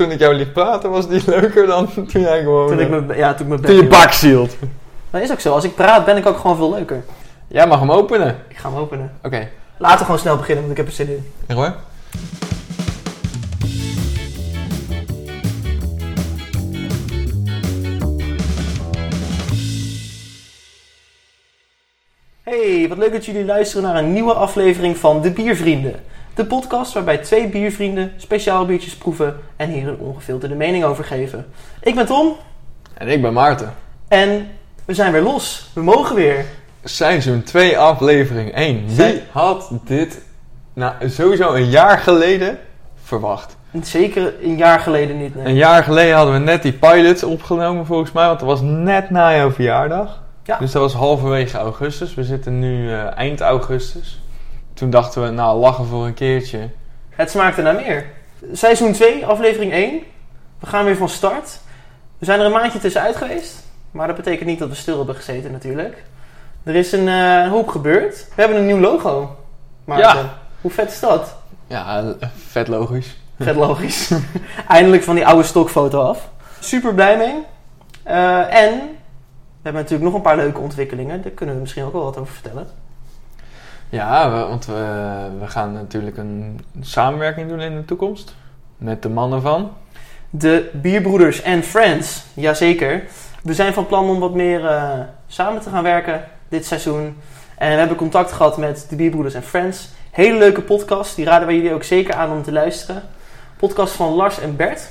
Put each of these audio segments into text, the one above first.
toen ik jou liet praten, was die leuker dan toen jij gewoon... Toen ik eh, me, ja, toen ik me toen je bak zielt. Dat is ook zo. Als ik praat ben ik ook gewoon veel leuker. Jij mag hem openen. Ik ga hem openen. Oké. Laten we gewoon snel beginnen, want ik heb er zin in. Echt hoor. Hey, wat leuk dat jullie luisteren naar een nieuwe aflevering van De Biervrienden. De podcast waarbij twee biervrienden speciaal biertjes proeven en hier een ongefilterde mening over geven. Ik ben Tom En ik ben Maarten. en we zijn weer los. We mogen weer. Seizoen 2, aflevering 1. Wie Zij- had dit nou, sowieso een jaar geleden verwacht? Zeker een jaar geleden niet. Nee. Een jaar geleden hadden we net die pilots opgenomen volgens mij, want dat was net na jouw verjaardag. Ja. Dus dat was halverwege augustus. We zitten nu eh, eind augustus. Toen dachten we, nou lachen voor een keertje. Het smaakte naar meer. Seizoen 2, aflevering 1. We gaan weer van start. We zijn er een maandje tussenuit geweest. Maar dat betekent niet dat we stil hebben gezeten natuurlijk. Er is een eh, hoop gebeurd. We hebben een nieuw logo. Maarten, Ja. hoe vet is dat? Ja, vet logisch. Vet logisch. Eindelijk van die oude stokfoto af. Super blij mee. Eh, en we hebben natuurlijk nog een paar leuke ontwikkelingen. Daar kunnen we misschien ook wel wat over vertellen. Ja, we- want we, gaan natuurlijk een samenwerking doen in de toekomst. Met de mannen van. De Bierbroeders en Friends, jazeker. We zijn van plan om wat meer eh, samen te gaan werken dit seizoen. En we hebben contact gehad met de Bierbroeders en Friends. Hele leuke podcast, die raden wij jullie ook zeker aan om te luisteren. Podcast van Lars en Bert.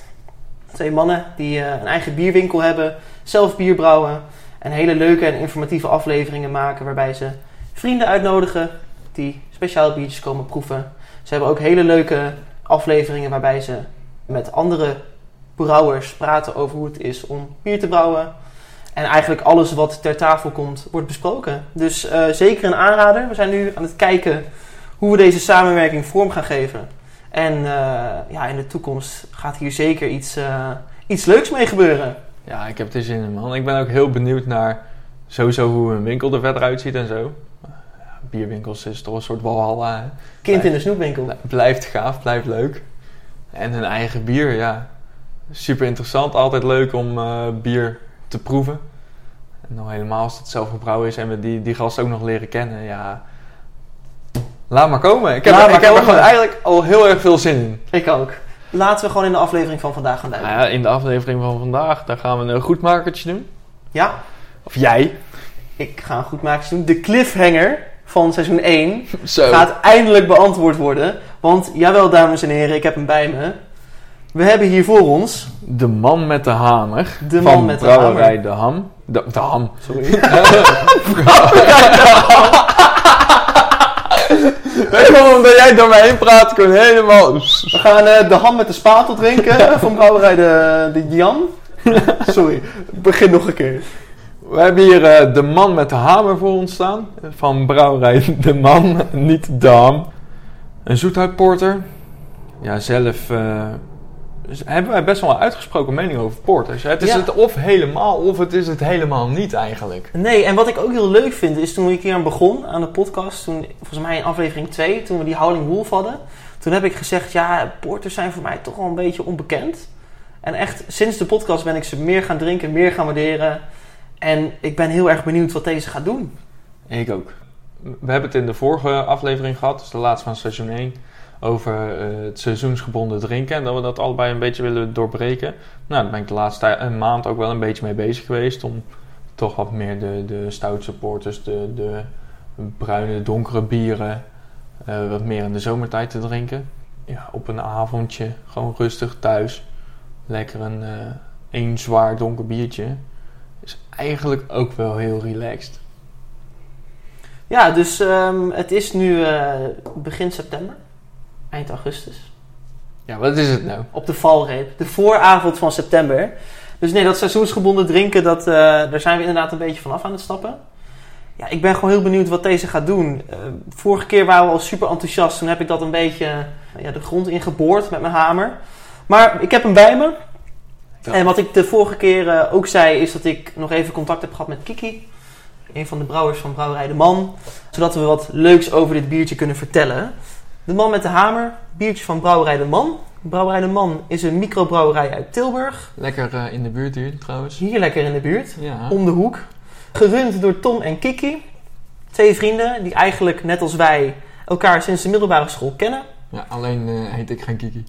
Twee mannen die eh, een eigen bierwinkel hebben, zelf bier brouwen. En hele leuke en informatieve afleveringen maken waarbij ze vrienden uitnodigen die speciaal biertjes komen proeven. Ze hebben ook hele leuke afleveringen waarbij ze met andere brouwers praten over hoe het is om bier te brouwen. En eigenlijk alles wat ter tafel komt, wordt besproken. Dus eh, zeker een aanrader. We zijn nu aan het kijken hoe we deze samenwerking vorm gaan geven. En eh, ja, in de toekomst gaat hier zeker iets, eh, iets leuks mee gebeuren. Ja, ik heb er zin in man. Ik ben ook heel benieuwd naar sowieso hoe een winkel er verder uitziet en zo. Bierwinkels is toch een soort walhalla. hè? Kind in de snoepwinkel. Blij- Blijft gaaf, blijft leuk. En hun eigen bier, ja. Super interessant. Altijd leuk om eh, bier te proeven. En nog helemaal als het zelf gebrouwen is en we die, die gast ook nog leren kennen. Ja, laat maar komen. Ik heb, er, maar ik heb er gewoon eigenlijk al heel erg veel zin in. Ik ook. Laten we gewoon in de aflevering van vandaag gaan duiken. Nou ja, in de aflevering van vandaag, daar gaan we een goedmakertje doen. Ja, Of jij. ik ga een goed maken doen. De cliffhanger van seizoen 1 Zo. gaat eindelijk beantwoord worden. Want jawel, dames en heren, ik heb hem bij me. We hebben hier voor ons De man met de hamer. de van man met de brouwerij hamer. De Ham. De, de Ham. Sorry. Weet je wel, omdat jij door mij heen praat, ik ben helemaal... We gaan eh, de ham met de spatel drinken van brouwerij de, de Jan. Sorry, begin nog een keer. We hebben hier eh, de man met de hamer voor ons staan. Van brouwerij De Man, niet De Ham. Een zoethoutporter. Ja, zelf eh, dus hebben wij best wel een uitgesproken mening over porters. Het is Ja. het of helemaal, of het is het helemaal niet eigenlijk. Nee, en wat ik ook heel leuk vind, is toen ik hier aan begon aan de podcast, toen, volgens mij in aflevering 2, toen we die Howling Wolf hadden, toen heb ik gezegd, ja, porters zijn voor mij toch wel een beetje onbekend. En echt, sinds de podcast ben ik ze meer gaan drinken, meer gaan waarderen. En ik ben heel erg benieuwd wat deze gaat doen. Ik ook. We hebben het in de vorige aflevering gehad, dus de laatste van seizoen 1, over eh, het seizoensgebonden drinken. En dat we dat allebei een beetje willen doorbreken. Nou, daar ben ik de laatste een maand ook wel een beetje mee bezig geweest. Om toch wat meer de, de stout supporters, de, de bruine, donkere bieren, eh, wat meer in de zomertijd te drinken. Ja, op een avondje, gewoon rustig thuis. Lekker een eh één zwaar donker biertje. Eigenlijk ook wel heel relaxed. Ja, dus ehm, het is nu eh, begin september, eind augustus. Ja, wat is het nou? Op de valreep, de vooravond van september. Dus nee, dat seizoensgebonden drinken, dat, eh, daar zijn we inderdaad een beetje vanaf aan het stappen. Ja, ik ben gewoon heel benieuwd wat deze gaat doen. Eh, vorige keer waren we al super enthousiast. Toen heb ik dat een beetje ja, de grond ingeboord met mijn hamer. Maar ik heb hem bij me. Ja. En wat ik de vorige keer eh, ook zei, is dat ik nog even contact heb gehad met Kiki. Een van de brouwers van Brouwerij De Man. Zodat we wat leuks over dit biertje kunnen vertellen. De man met de hamer, biertje van Brouwerij De Man. Brouwerij de Man is een microbrouwerij uit Tilburg. Lekker eh, in de buurt hier trouwens. Hier lekker in de buurt, Ja. om de hoek. Gerund door Tom en Kiki. Twee vrienden die eigenlijk, net als wij, elkaar sinds de middelbare school kennen. ja alleen eh, heet ik geen Kiki.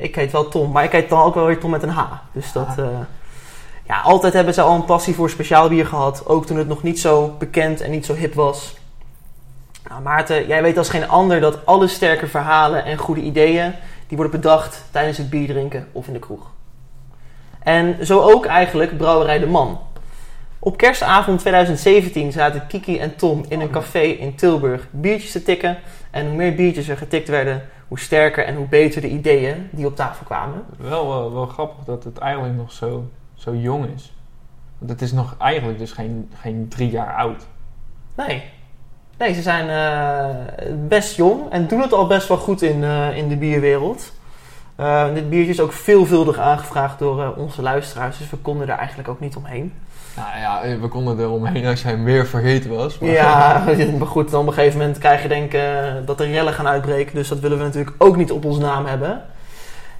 Ik heet wel Tom, maar ik heet dan ook wel weer Tom met een H. Dus dat... eh, ja, altijd hebben ze al een passie voor speciaal bier gehad. Ook toen het nog niet zo bekend en niet zo hip was. Nou, Maarten, jij weet als geen ander dat alle sterke verhalen en goede ideeën... die worden bedacht tijdens het bier drinken of in de kroeg. En zo ook eigenlijk Brouwerij de Man. Op kerstavond 2017 zaten Kiki en Tom in een café in Tilburg biertjes te tikken. En hoe meer biertjes er getikt werden, hoe sterker en hoe beter de ideeën die op tafel kwamen. Wel, wel, wel grappig dat het eigenlijk nog zo, zo jong is. Want het is nog eigenlijk dus geen, geen drie jaar oud. Nee. Nee, ze zijn eh, best jong en doen het al best wel goed in, eh, in de bierwereld. Eh, dit biertje is ook veelvuldig aangevraagd door onze luisteraars, dus we konden daar eigenlijk ook niet omheen. Nou ja, eh, we konden er omheen als hij weer vergeten was. Maar Ja, maar goed, dan op een gegeven moment krijg je denk ik eh, dat er rellen gaan uitbreken, dus dat willen we natuurlijk ook niet op onze naam hebben.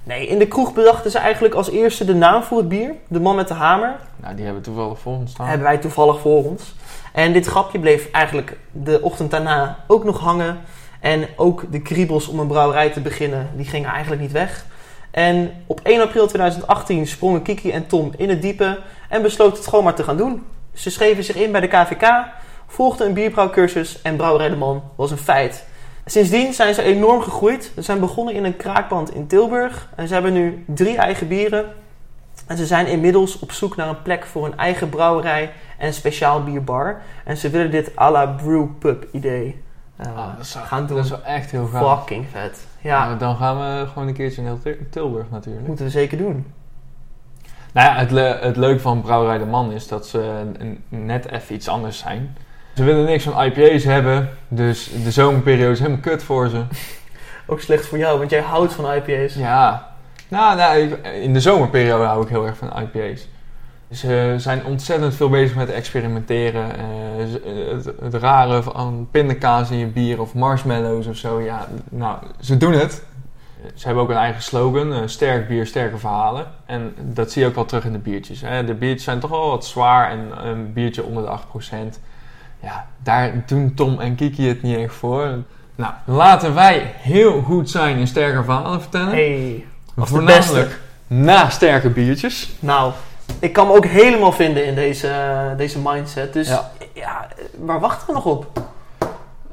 Nee, in de kroeg bedachten ze eigenlijk als eerste de naam voor het bier, de man met de hamer. Nou, die hebben we toevallig voor ons staan. hebben wij toevallig voor ons. En dit grapje bleef eigenlijk de ochtend daarna ook nog hangen. En ook de kriebels om een brouwerij te beginnen, die gingen eigenlijk niet weg. En op 1 april 2018 sprongen Kiki en Tom in het diepe en besloten het gewoon maar te gaan doen. Ze schreven zich in bij de KVK, volgden een bierbrouwcursus en Brouwerij de Man was een feit. Sindsdien zijn ze enorm gegroeid. Ze zijn begonnen in een kraakpand in Tilburg en ze hebben nu drie eigen bieren. En ze zijn inmiddels op zoek naar een plek voor een eigen brouwerij en een speciaal bierbar. En ze willen dit à la brewpub idee eh, Ah, dat, gaan doen. dat is wel echt heel gaaf. Fucking vet. Ja, Nou, dan gaan we gewoon een keertje naar Til- Tilburg natuurlijk. moeten we zeker doen. Nou ja, het, le- het leuke van Brouwerij de Man is dat ze net even iets anders zijn. Ze willen niks van IPA's hebben, dus de zomerperiode is helemaal kut voor ze. Ook slecht voor jou, want jij houdt van IPA's. Ja, nou, nou in de zomerperiode hou ik heel erg van IPA's. Ze zijn ontzettend veel bezig met experimenteren. eh, het, het rare van pindakaas in je bier of marshmallows of zo. Ja, nou, ze doen het. Ze hebben ook een eigen slogan, eh, sterk bier, sterke verhalen. En dat zie je ook wel terug in de biertjes. Hè. De biertjes zijn toch wel wat zwaar en een biertje onder de 8%. Ja, daar doen Tom en Kiki het niet echt voor. Nou, laten wij heel goed zijn in sterke verhalen vertellen. Hey, Voornamelijk na sterke biertjes. nou, ik kan me ook helemaal vinden in deze, eh, deze mindset. Dus ja. Ja. waar wachten we nog op?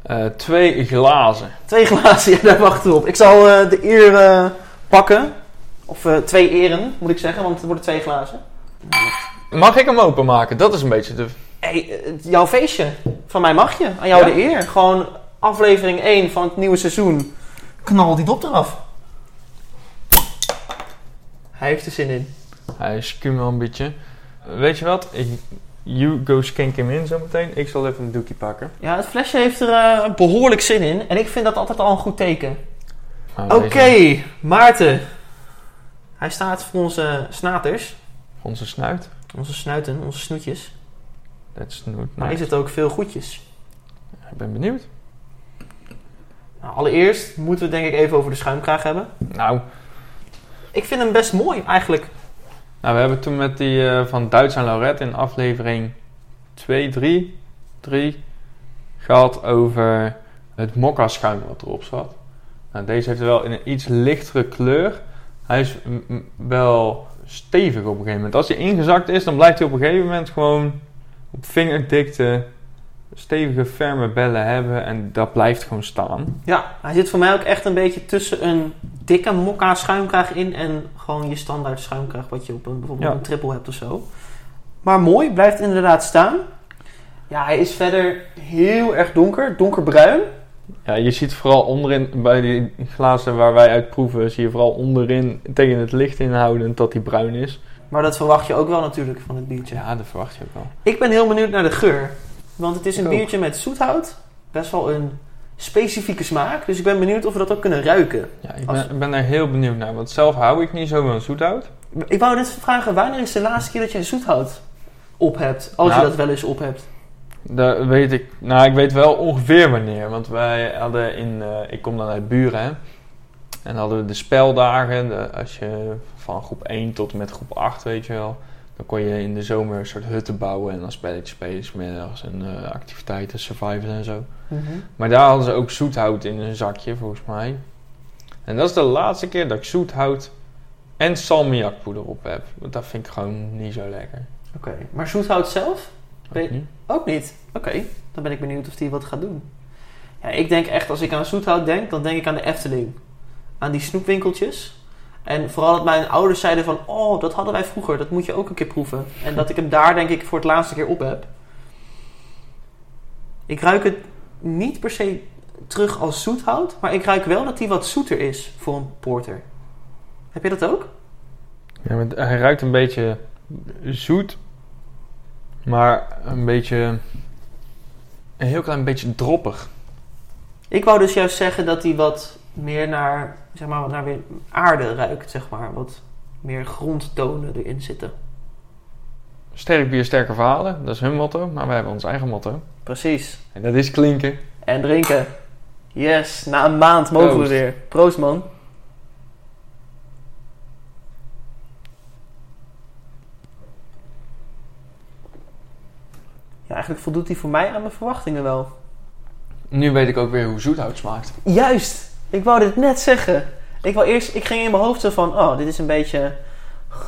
Eh, twee glazen. Twee glazen, ja, daar wachten we op. Ik zal eh, de eer eh, pakken. Of eh, twee eren, moet ik zeggen, want het worden twee glazen. Mag ik hem openmaken? Dat is een beetje de... hey, jouw feestje. Van mij mag je. Aan jou Ja? de eer. Gewoon aflevering 1 van het nieuwe seizoen. Knal die dop eraf. Hij heeft er zin in. Hij is wel een beetje. Weet je wat? Ik, you go skink hem in zometeen. Ik zal even een doekje pakken. Ja, het flesje heeft er eh, behoorlijk zin in. En ik vind dat altijd al een goed teken. Nou, Oké, Maarten. Hij staat voor onze snaters. Onze snuit. Onze snuiten, onze snoetjes. Dat is nooit Maar nice. is het ook veel goedjes? Ik ben benieuwd. Nou, allereerst moeten we het denk ik even over de schuimkraag hebben. Nou, Ik vind hem best mooi eigenlijk. Nou we hebben toen met die eh, van Duits en Lauret in aflevering 2, 3, 3 gehad over het mokka schuim wat erop zat. Nou, deze heeft wel in een iets lichtere kleur. Hij is wel stevig op een gegeven moment. Als hij ingezakt is, dan blijft hij op een gegeven moment gewoon op vingerdikte stevige, ferme bellen hebben. En dat blijft gewoon staan. Ja, hij zit voor mij ook echt een beetje tussen een dikke mokka schuimkraag in en gewoon je standaard schuimkraag wat je op een, bijvoorbeeld Ja. een triple hebt of zo. Maar mooi, blijft inderdaad staan. Ja, hij is verder heel erg donker, donkerbruin. Ja, je ziet vooral onderin, bij die glazen waar wij uit proeven, zie je vooral onderin tegen het licht inhoudend dat die bruin is. Maar dat verwacht je ook wel natuurlijk van het biertje. Ja, dat verwacht je ook wel. Ik ben heel benieuwd naar de geur. Want het is een Ik ook. biertje met zoethout. Best wel een specifieke smaak. Dus ik ben benieuwd of we dat ook kunnen ruiken. Ja, ik Als- ben, ik ben daar heel benieuwd naar, want zelf hou ik niet zo van zoethout. Ik wou net vragen, wanneer is de laatste keer dat jij zoethout op hebt? Als Nou. je dat wel eens op hebt. Dat weet ik, nou ik weet wel ongeveer wanneer, want wij hadden in, eh, ik kom dan uit Buren hè. En dan hadden we de speldagen. De, als je van groep 1 tot en met groep 8, weet je wel. Dan kon je in de zomer een soort hutten bouwen en dan spelletjes spelen, middags en eh, activiteiten, survivors en zo. Mhm. Maar daar hadden ze ook zoethout in een zakje, volgens mij. En dat is de laatste keer dat ik zoethout en salmiakpoeder op heb. Want dat vind ik gewoon niet zo lekker. Oké, maar zoethout zelf? Weet- niet. Ook niet. Oké, dan ben ik benieuwd of die wat gaat doen. Ja, ik denk echt, als ik aan zoethout denk, dan denk ik aan de Efteling. Aan die snoepwinkeltjes. En vooral dat mijn ouders zeiden van, oh, dat hadden wij vroeger, dat moet je ook een keer proeven. En dat ik hem daar, denk ik, voor het laatste keer op heb. Ik ruik het niet per se terug als zoethout, maar ik ruik wel dat hij wat zoeter is voor een porter. Heb je dat ook? Ja, maar hij ruikt een beetje zoet, maar een beetje. Een heel klein beetje droppig. Ik wou dus juist zeggen dat hij wat meer naar, zeg maar, naar weer aarde ruikt, zeg maar. Wat meer grondtonen erin zitten. Sterk bier, sterke verhalen, dat is hun motto, maar wij hebben ons eigen motto. Precies. En dat is klinken. En drinken. Yes, na een maand mogen Proost. we weer. Proost, man. Ja, eigenlijk voldoet hij voor mij aan mijn verwachtingen wel. Nu weet ik ook weer hoe zoethout smaakt. Juist! Ik wou dit net zeggen. Ik, wou eerst, ik ging in mijn hoofd zo van, oh, dit is een beetje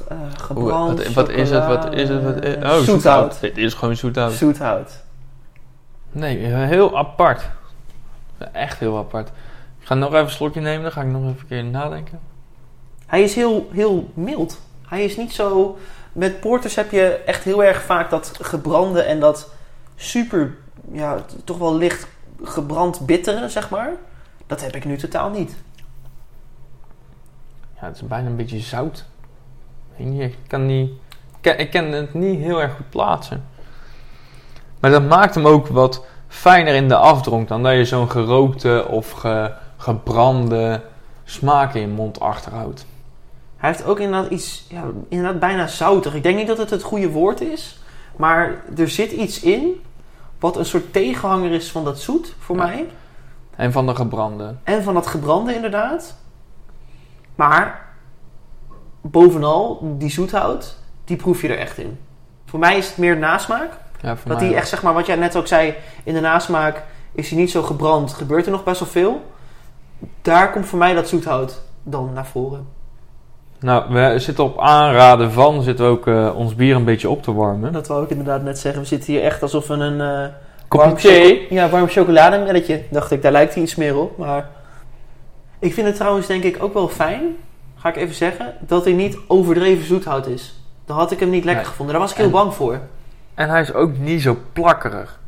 eh gebrand wat, wat is het? Wat is het? Wat is, chocolade. oh, zoethout. Dit is gewoon zoethout. Zoethout. Nee, heel apart. Echt heel apart. Ik ga nog even een slokje nemen, dan ga ik nog even een keer nadenken. Hij is heel, heel mild. Hij is niet zo... Met porters heb je echt heel erg vaak dat gebrande en dat super... Ja, toch wel licht gebrand bittere, zeg maar. Dat heb ik nu totaal niet. Ja, het is bijna een beetje zout. Ik kan niet... Ik kan, ik kan het niet heel erg goed plaatsen. Maar dat maakt hem ook wat fijner in de afdronk dan dat je zo'n gerookte of ge, gebrande smaak in je mond achterhoudt. Hij heeft ook inderdaad iets... Ja, inderdaad bijna zoutig. Ik denk niet dat het het goede woord is. Maar er zit iets in... Wat een soort tegenhanger is van dat zoet, voor Ja. mij. En van de gebrande. En van dat gebrande inderdaad. Maar bovenal, die zoethout, die proef je er echt in. Voor mij is het meer nasmaak. Ja, Dat die echt, zeg maar, wat jij net ook zei, in de nasmaak is hij niet zo gebrand. Gebeurt er nog best wel veel. Daar komt voor mij dat zoethout dan naar voren. Nou, we zitten op aanraden van, zitten we ook eh, ons bier een beetje op te warmen. Dat wou ik inderdaad net zeggen. We zitten hier echt alsof we een eh warm Ja, warm chocolademelletje. Dacht ik, daar lijkt hij iets meer op. Maar ik vind het trouwens denk ik ook wel fijn, ga ik even zeggen, dat hij niet overdreven zoethout is. Dan had ik hem niet lekker Nee. gevonden. Daar was ik heel bang voor. En hij is ook niet zo plakkerig.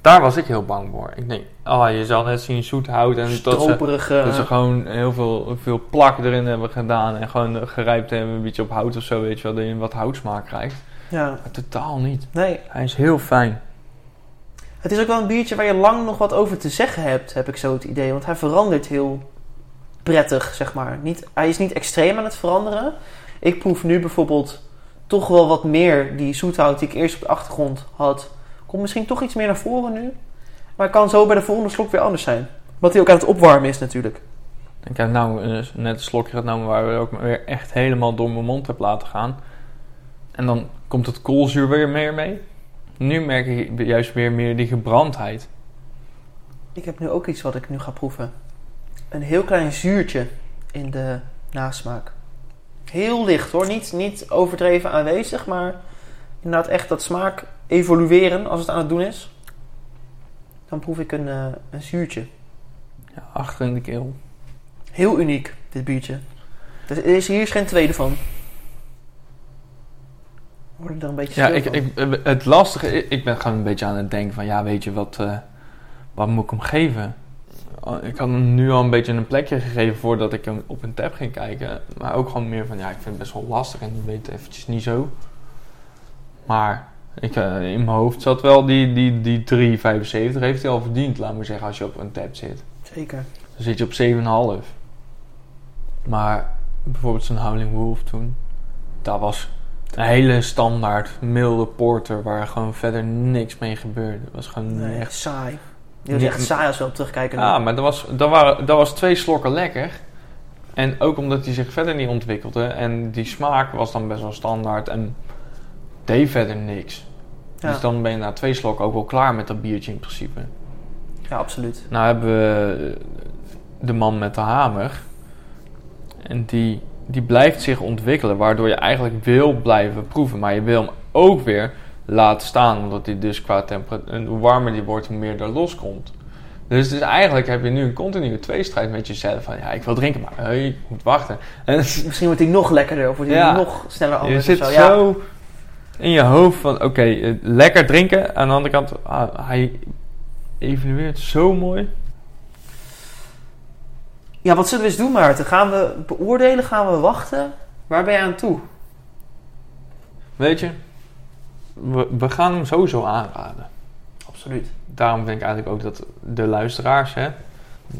Daar was ik heel bang voor. Ik denk, oh, je zal net zien zoethout en dat ze, dat ze gewoon heel veel, veel plak erin hebben gedaan. En gewoon gerijpt hebben, een beetje op hout of zo, weet je wel, dat je wat houtsmaak krijgt. ja, Maar totaal niet. nee. Hij is heel fijn. Het is ook wel een biertje waar je lang nog wat over te zeggen hebt, heb ik zo het idee. Want hij verandert heel prettig, zeg maar. Niet, hij is niet extreem aan het veranderen. Ik proef nu bijvoorbeeld toch wel wat meer die zoethout die ik eerst op de achtergrond had. Komt misschien toch iets meer naar voren nu. Maar kan zo bij de volgende slok weer anders zijn. Wat hij ook aan het opwarmen is natuurlijk. Ik heb nou eh, net een slokje genomen waar we ook weer echt helemaal door mijn mond heb laten gaan. En dan komt het koolzuur weer meer mee. Nu merk ik juist weer meer die gebrandheid. Ik heb nu ook iets wat ik nu ga proeven. Een heel klein zuurtje in de nasmaak. Heel licht hoor, niet, niet overdreven aanwezig, maar inderdaad echt dat smaak evolueren als het aan het doen is. Dan proef ik een, eh, een zuurtje. Ja, achter in de keel. Heel uniek, dit biertje. Dus er is hier is geen tweede van. Word ik er een beetje Ja, ik, ik, het lastige, ik, ben gewoon een beetje aan het denken van, ja, weet je, wat, eh, wat moet ik hem geven? Ik had hem nu al een beetje een plekje gegeven voordat ik hem op een tab ging kijken. Maar ook gewoon meer van, ja, ik vind het best wel lastig en ik weet eventjes niet zo. Maar ik, eh, in mijn hoofd zat wel die, die, die 3,75 heeft hij al verdiend, laat maar zeggen, als je op een tab zit. Zeker. Dan zit je op 7,5. Maar bijvoorbeeld zo'n Howling Wolf toen, dat was een hele standaard milde porter waar gewoon verder niks mee gebeurde. Het was gewoon Nee, echt... saai. Die was echt saai als we op terugkijken. Ja, maar dat was, dat, waren, dat was twee slokken lekker. En ook omdat hij zich verder niet ontwikkelde. En die smaak was dan best wel standaard. En deed verder niks. Ja. Dus dan ben je na twee slokken ook wel klaar met dat biertje in principe. Ja, absoluut. Nou hebben we de man met de hamer. En die, die blijft zich ontwikkelen. Waardoor je eigenlijk wil blijven proeven. Maar je wil hem ook weer laten staan. Omdat hij dus qua temperatuur... Hoe warmer die wordt, hoe meer er loskomt. Dus, dus eigenlijk heb je nu een continue tweestrijd met jezelf. Van ja, ik wil drinken, maar hey, ik moet wachten. En Misschien wordt hij nog lekkerder of wordt hij Ja. nog sneller je anders. zit of zo, zo. Ja. in je hoofd van... Oké, eh, lekker drinken. Aan de andere kant, ah, hij evalueert zo mooi. Ja, wat zullen we eens doen, Maarten? Gaan we beoordelen? Gaan we wachten? Waar ben je aan toe? Weet je, we, we gaan hem sowieso aanraden. Absoluut. Daarom vind ik eigenlijk ook dat de luisteraars, hè,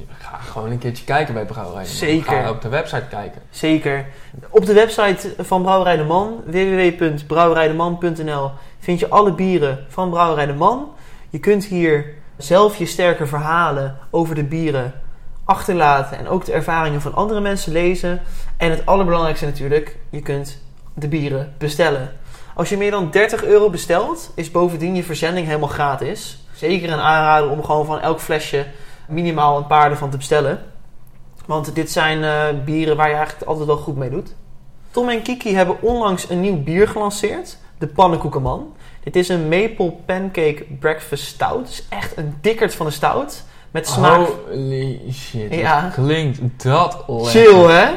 ga gewoon een keertje kijken bij Brouwerij. de Man. Zeker. Ga op de website kijken. Zeker. Op de website van Brouwerij de Man, www.brouwerijdeman.nl, vind je alle bieren van Brouwerij de Man. Je kunt hier zelf je sterke verhalen over de bieren achterlaten en ook de ervaringen van andere mensen lezen. En het allerbelangrijkste natuurlijk, je kunt de bieren bestellen. Als je meer dan 30 euro bestelt, is bovendien je verzending helemaal gratis. Zeker een aanrader om gewoon van elk flesje minimaal een paar ervan te bestellen. Want dit zijn eh, bieren waar je eigenlijk altijd wel goed mee doet. Tom en Kiki hebben onlangs een nieuw bier gelanceerd. De Pannenkoekenman. Dit is een Maple Pancake Breakfast Stout. Het is echt een dikkerd van een stout. Met smaak... Holy shit, Ja. klinkt dat lekker. Chill, hè?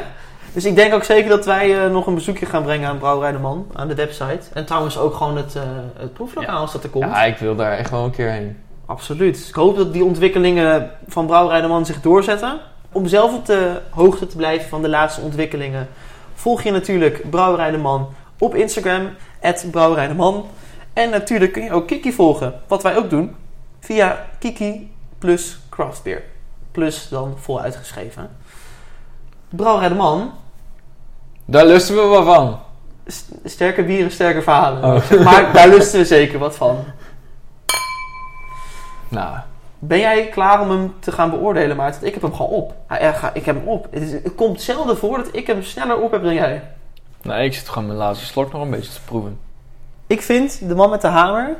Dus ik denk ook zeker dat wij eh, nog een bezoekje gaan brengen aan Brouwerij de Man. Aan de website. En trouwens ook gewoon het, eh het proeflokaal als dat er komt. Ja, ik wil daar echt wel een keer heen. Absoluut. Ik hoop dat die ontwikkelingen van Brouwerij de Man zich doorzetten. Om zelf op de hoogte te blijven van de laatste ontwikkelingen, volg je natuurlijk Brouwerij de Man op Instagram, Brouwerij de Man. En natuurlijk kun je ook Kiki volgen, wat wij ook doen, via Kiki plus Craftbeer. Plus dan vol uitgeschreven. Brouwerij de Man, Daar lusten we wel van. st- sterke bieren, sterke verhalen. Oh. Maar daar lusten we zeker wat van. Nou, Ben jij klaar om hem te gaan beoordelen, Maarten? Ik heb hem gewoon op. Ik heb hem op. Het, is- het komt zelden voor dat ik hem sneller op heb dan jij. nou, ik zit gewoon mijn laatste slok nog een beetje te proeven. Ik vind de man met de hamer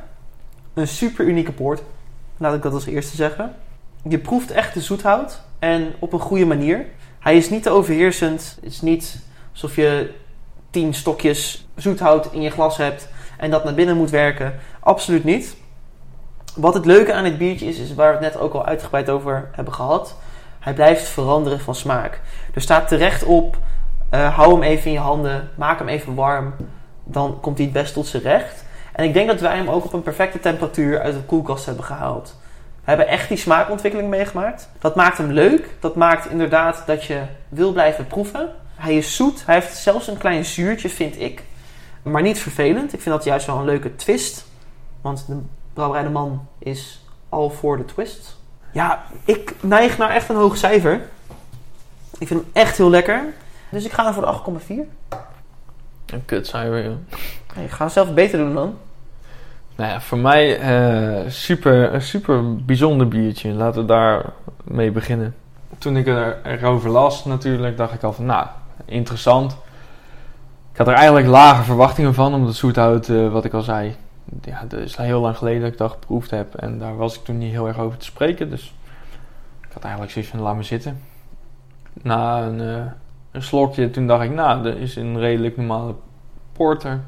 een super unieke poort. Laat ik dat als eerste zeggen. Je proeft echt de zoethout en op een goede manier. Hij is niet te overheersend. Het is niet alsof je tien stokjes zoethout in je glas hebt en dat naar binnen moet werken. Absoluut niet. Wat het leuke aan dit biertje is, is waar we het net ook al uitgebreid over hebben gehad. Hij blijft veranderen van smaak. Er staat terecht op, eh, hou hem even in je handen, maak hem even warm. Dan komt hij het best tot zijn recht. En ik denk dat wij hem ook op een perfecte temperatuur uit de koelkast hebben gehaald. We hebben echt die smaakontwikkeling meegemaakt. Dat maakt hem leuk. Dat maakt inderdaad dat je wil blijven proeven. Hij is zoet. Hij heeft zelfs een klein zuurtje, vind ik. Maar niet vervelend. Ik vind dat juist wel een leuke twist. Want de Brouwerij de Man is al voor de twist. Ja, ik neig naar echt een hoog cijfer. Ik vind hem echt heel lekker. Dus ik ga voor de 8,4. Een kut zijn we, joh. Ik ga zelf beter doen dan. Nou ja, voor mij eh, super, een super bijzonder biertje. Laten we daar mee beginnen. Toen ik er, erover las natuurlijk, dacht ik al van, nou, interessant. Ik had er eigenlijk lage verwachtingen van, omdat zoethout, eh, wat ik al zei, ja, dat is heel lang geleden dat ik dat geproefd heb. En daar was ik toen niet heel erg over te spreken, dus ik had eigenlijk zoiets van, laat me zitten. Na een, eh, een slokje, toen dacht ik, nou, er is een redelijk normale porter.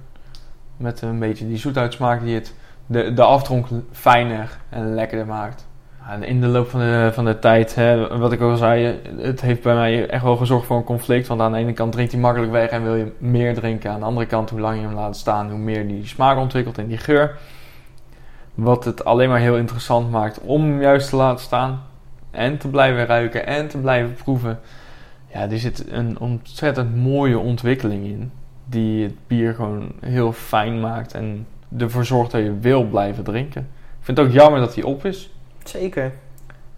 Met een beetje die zoetuitsmaak die het de, de aftronk fijner en lekkerder maakt. In de loop van de, van de tijd, hè, wat ik al zei, het heeft bij mij echt wel gezorgd voor een conflict. Want aan de ene kant drinkt hij makkelijk weg en wil je meer drinken. Aan de andere kant, hoe langer je hem laat staan, hoe meer die smaak ontwikkelt en die geur. Wat het alleen maar heel interessant maakt om hem juist te laten staan. En te blijven ruiken en te blijven proeven. Ja, er zit een ontzettend mooie ontwikkeling in. Die het bier gewoon heel fijn maakt en ervoor zorgt dat je wil blijven drinken. Ik vind het ook jammer dat hij op is. Zeker.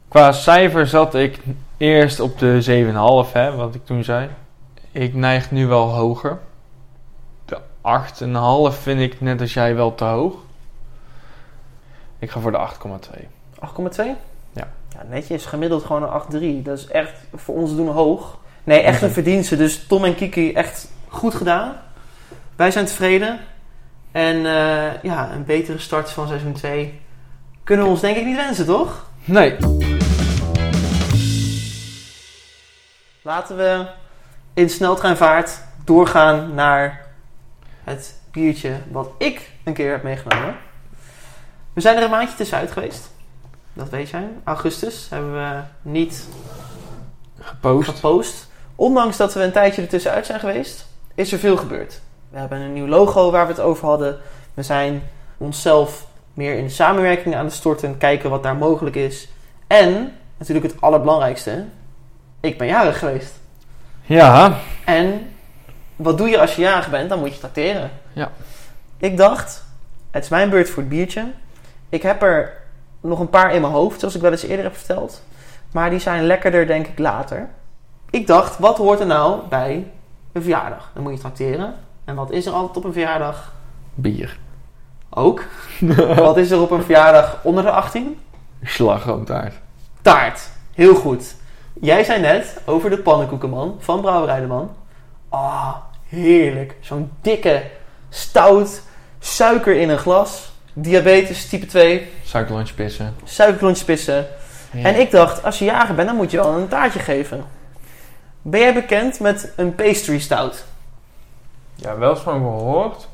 Qua cijfer zat ik eerst op de 7,5, hè, wat ik toen zei. Ik neig nu wel hoger. De 8,5 vind ik net als jij wel te hoog. Ik ga voor de 8,2. 8,2? Ja. Ja, netjes. Gemiddeld gewoon een 8,3. Dat is echt voor ons doen hoog. Nee, echt een verdienste. Dus Tom en Kiki, echt goed gedaan. Wij zijn tevreden. En eh, ja, een betere start van seizoen 2 kunnen we ons denk ik niet wensen, toch? Nee. Laten we in sneltreinvaart doorgaan naar het biertje wat ik een keer heb meegenomen. We zijn er een maandje tussenuit geweest. Dat weet jij. Augustus hebben we niet Gepost. gepost. Ondanks dat we een tijdje ertussenuit zijn geweest, is er veel gebeurd. We hebben een nieuw logo waar we het over hadden. We zijn onszelf meer in samenwerking aan het storten, kijken wat daar mogelijk is. En, natuurlijk het allerbelangrijkste, ik ben jarig geweest. Ja. En wat doe je als je jarig bent? Dan moet je tracteren. Ja. Ik dacht, het is mijn beurt voor het biertje. Ik heb er nog een paar in mijn hoofd, zoals ik wel eens eerder heb verteld. Maar die zijn lekkerder, denk ik, later. Ik dacht, wat hoort er nou bij een verjaardag? Dan moet je tracteren. En wat is er altijd op een verjaardag? Bier. Ook. wat is er op een verjaardag onder de 18? Slagroomtaart. Taart. Heel goed. Jij zei net over de pannenkoekenman van Brouwerij de Man. Ah, heerlijk. Zo'n dikke, stout, suiker in een glas. Diabetes type 2, Suikerlunch pissen. suikerklontjes pissen. En ik dacht, als je jager bent, dan moet je wel een taartje geven. Ben jij bekend met een pastry stout? Ja, wel eens gehoord.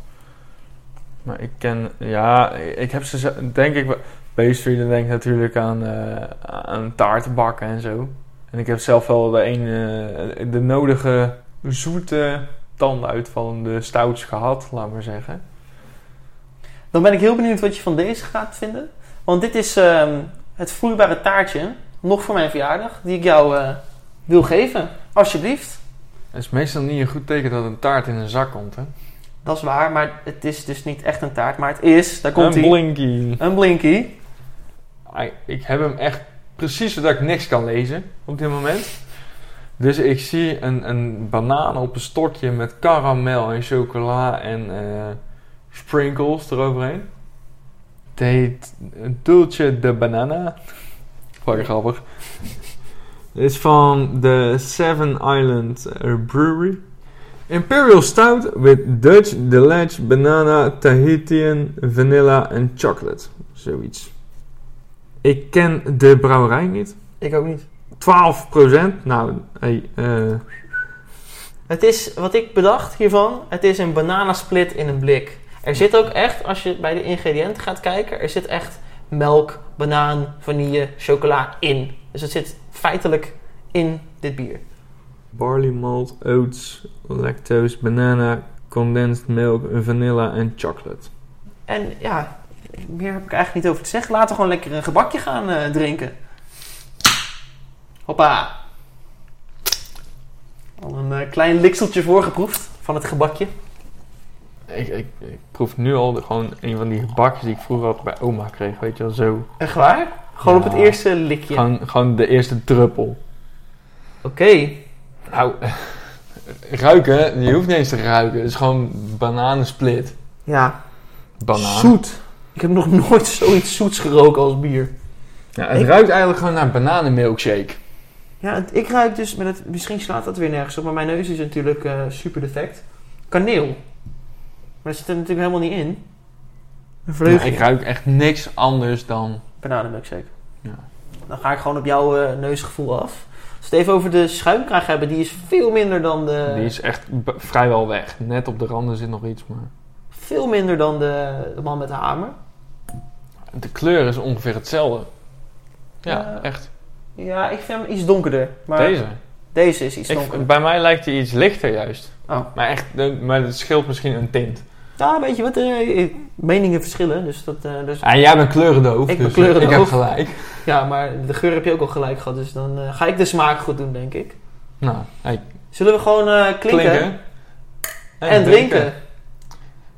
Maar ik ken... Ja, ik heb ze denk ik... Pastry, denk ik natuurlijk aan, eh aan taartenbakken en zo. En ik heb zelf wel de, een, eh, de nodige zoete tandenuitvallende stouts gehad, laat maar zeggen. Dan ben ik heel benieuwd wat je van deze gaat vinden. Want dit is ehm, het vloeibare taartje, nog voor mijn verjaardag, die ik jou eh, wil geven. Alsjeblieft. Het is meestal niet een goed teken dat een taart in een zak komt, hè? Dat is waar, maar het is dus niet echt een taart. Maar het is, daar komt een hij, blinky. een blinky. Ik heb hem echt precies zodat ik niks kan lezen op dit moment. Dus ik zie een, een banaan op een stokje met karamel en chocola en eh, sprinkles eroverheen. Het heet Dulce de Banana. Fucking grappig. Het is van de Seven Island Brewery. Imperial Stout with Dutch Delatch Banana, Tahitian, Vanilla en Chocolate. Zoiets. Ik ken de brouwerij niet. Ik ook niet. 12%. Nou, hey, eh, Het is, wat ik bedacht hiervan, het is een bananasplit in een blik. Er zit ook echt, als je bij de ingrediënten gaat kijken, er zit echt melk, banaan, vanille, chocola in. Dus het zit feitelijk in dit bier. barley malt, oats, lactose, banana, condensed milk, vanilla en chocolate. En ja, meer heb ik eigenlijk niet over te zeggen. Laten we gewoon lekker een gebakje gaan eh, drinken. Hoppa. Al een eh, klein likseltje voorgeproefd van het gebakje. Ik, ik, ik proef nu al de- gewoon een van die gebakjes die ik vroeger altijd bij oma kreeg. Weet je wel, zo. Echt waar? Gewoon Ja. op het eerste likje. Gewoon, gewoon de eerste druppel. Oké. Nou, ruiken, je hoeft niet eens te ruiken. Het is gewoon bananensplit. Ja, Banaan. zoet. Ik heb nog nooit zoiets zoets geroken als bier. Ja, het Ik- ruikt eigenlijk gewoon naar bananenmilkshake. Ja, het- ik ruik dus met het... Misschien slaat dat weer nergens op, maar mijn neus is natuurlijk eh, super defect. Kaneel. Maar dat zit er natuurlijk helemaal niet in. Een vleugel. ik ruik echt niks anders dan... Bananenmilkshake. Ja. Dan ga ik gewoon op jouw eh, neusgevoel af. Als we het even over de schuimkraag hebben, die is veel minder dan de... Die is echt vrijwel weg. Net op de randen zit nog iets, maar... Veel minder dan de, de man met de hamer. De kleur is ongeveer hetzelfde. Ja, echt. Ja, ik vind hem iets donkerder. Maar Deze. Deze is iets Ik, donkerder. bij mij lijkt hij iets lichter juist. Oh. Maar echt, maar het scheelt misschien een tint. Ja, weet je wat? eh, meningen verschillen. Dus dat, eh, dus, En jij bent kleurendoof, Ik ben dus kleurendoof. ik heb gelijk. ja, maar de geur heb je ook al gelijk gehad. Dus dan eh, ga ik de smaak goed doen, denk ik. Nou, hey, Zullen we gewoon eh, klinken, klinken. en drinken?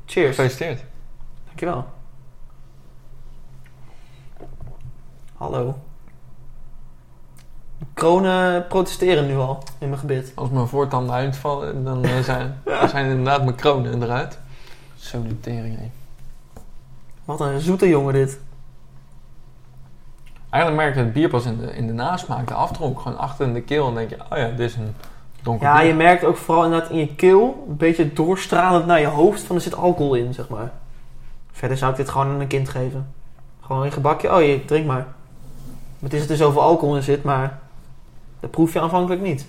Cheers. Gefeliciteerd. Dankjewel. Hallo. Kronen protesteren nu al in mijn gebit. Als mijn voortanden uitvallen, dan eh, zijn, zijn inderdaad mijn kronen eruit. Zo de tering, hé. Wat een zoete jongen dit. Eigenlijk merk je het bier pas in de, in de nasmaak, de aftronk. Gewoon achter in de keel en denk je, oh ja, dit is een donker Ja, bier. je merkt ook vooral inderdaad in je keel, een beetje doorstralend naar je hoofd, van er zit alcohol in, zeg maar. Verder zou ik dit gewoon aan een kind geven. Gewoon een gebakje, oh je, drink maar. Het is dat er zoveel alcohol in zit, maar dat proef je aanvankelijk niet.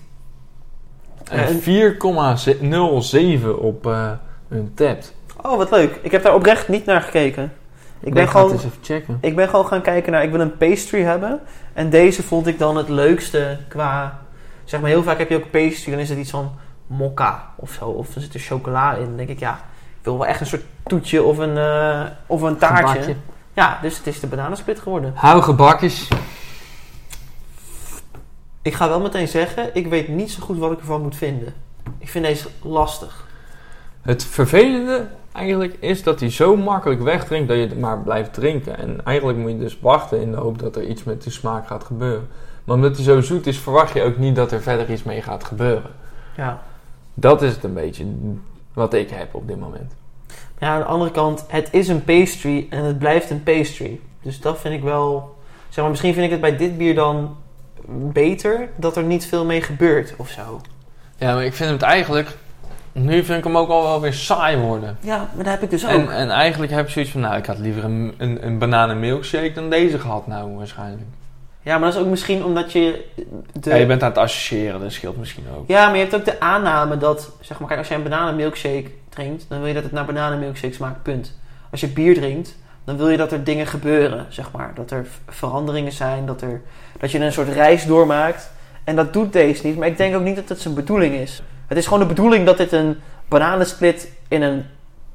En 4,07 op eh hun tapt. Oh, wat leuk. Ik heb daar oprecht niet naar gekeken. Ik ben, gewoon, het eens even checken. ik ben gewoon gaan kijken naar, ik wil een pastry hebben. En deze vond ik dan het leukste qua, zeg maar heel vaak heb je ook pastry, dan is het iets van mokka of zo. Of er zit er chocola in. Dan denk ik, ja, ik wil wel echt een soort toetje of een, eh, of een taartje. Gebakje. Ja, dus het is de bananensplit geworden. Hou gebakjes. Ik ga wel meteen zeggen, ik weet niet zo goed wat ik ervan moet vinden. Ik vind deze lastig. Het vervelende eigenlijk is dat hij zo makkelijk wegdrinkt dat je het maar blijft drinken. En eigenlijk moet je dus wachten in de hoop dat er iets met de smaak gaat gebeuren. Maar omdat hij zo zoet is, verwacht je ook niet dat er verder iets mee gaat gebeuren. Ja. Dat is het een beetje wat ik heb op dit moment. Ja, aan de andere kant, het is een pastry en het blijft een pastry. Dus dat vind ik wel... Zeg maar, misschien vind ik het bij dit bier dan beter dat er niet veel mee gebeurt of zo. Ja, maar ik vind het eigenlijk... Nu vind ik hem ook al wel weer saai worden. Ja, maar dat heb ik dus ook. En, en eigenlijk heb ik zoiets van, nou, ik had liever een, een, een bananen milkshake dan deze gehad nou waarschijnlijk. Ja, maar dat is ook misschien omdat je... De... Ja, je bent aan het associëren, dat scheelt misschien ook. Ja, maar je hebt ook de aanname dat, zeg maar, kijk, als jij een bananenmilkshake drinkt, dan wil je dat het naar bananenmilkshake smaakt, punt. Als je bier drinkt, dan wil je dat er dingen gebeuren, zeg maar. Dat er veranderingen zijn, dat, er, dat je een soort reis doormaakt. En dat doet deze niet, maar ik denk ook niet dat het zijn bedoeling is. Het is gewoon de bedoeling dat dit een bananensplit in een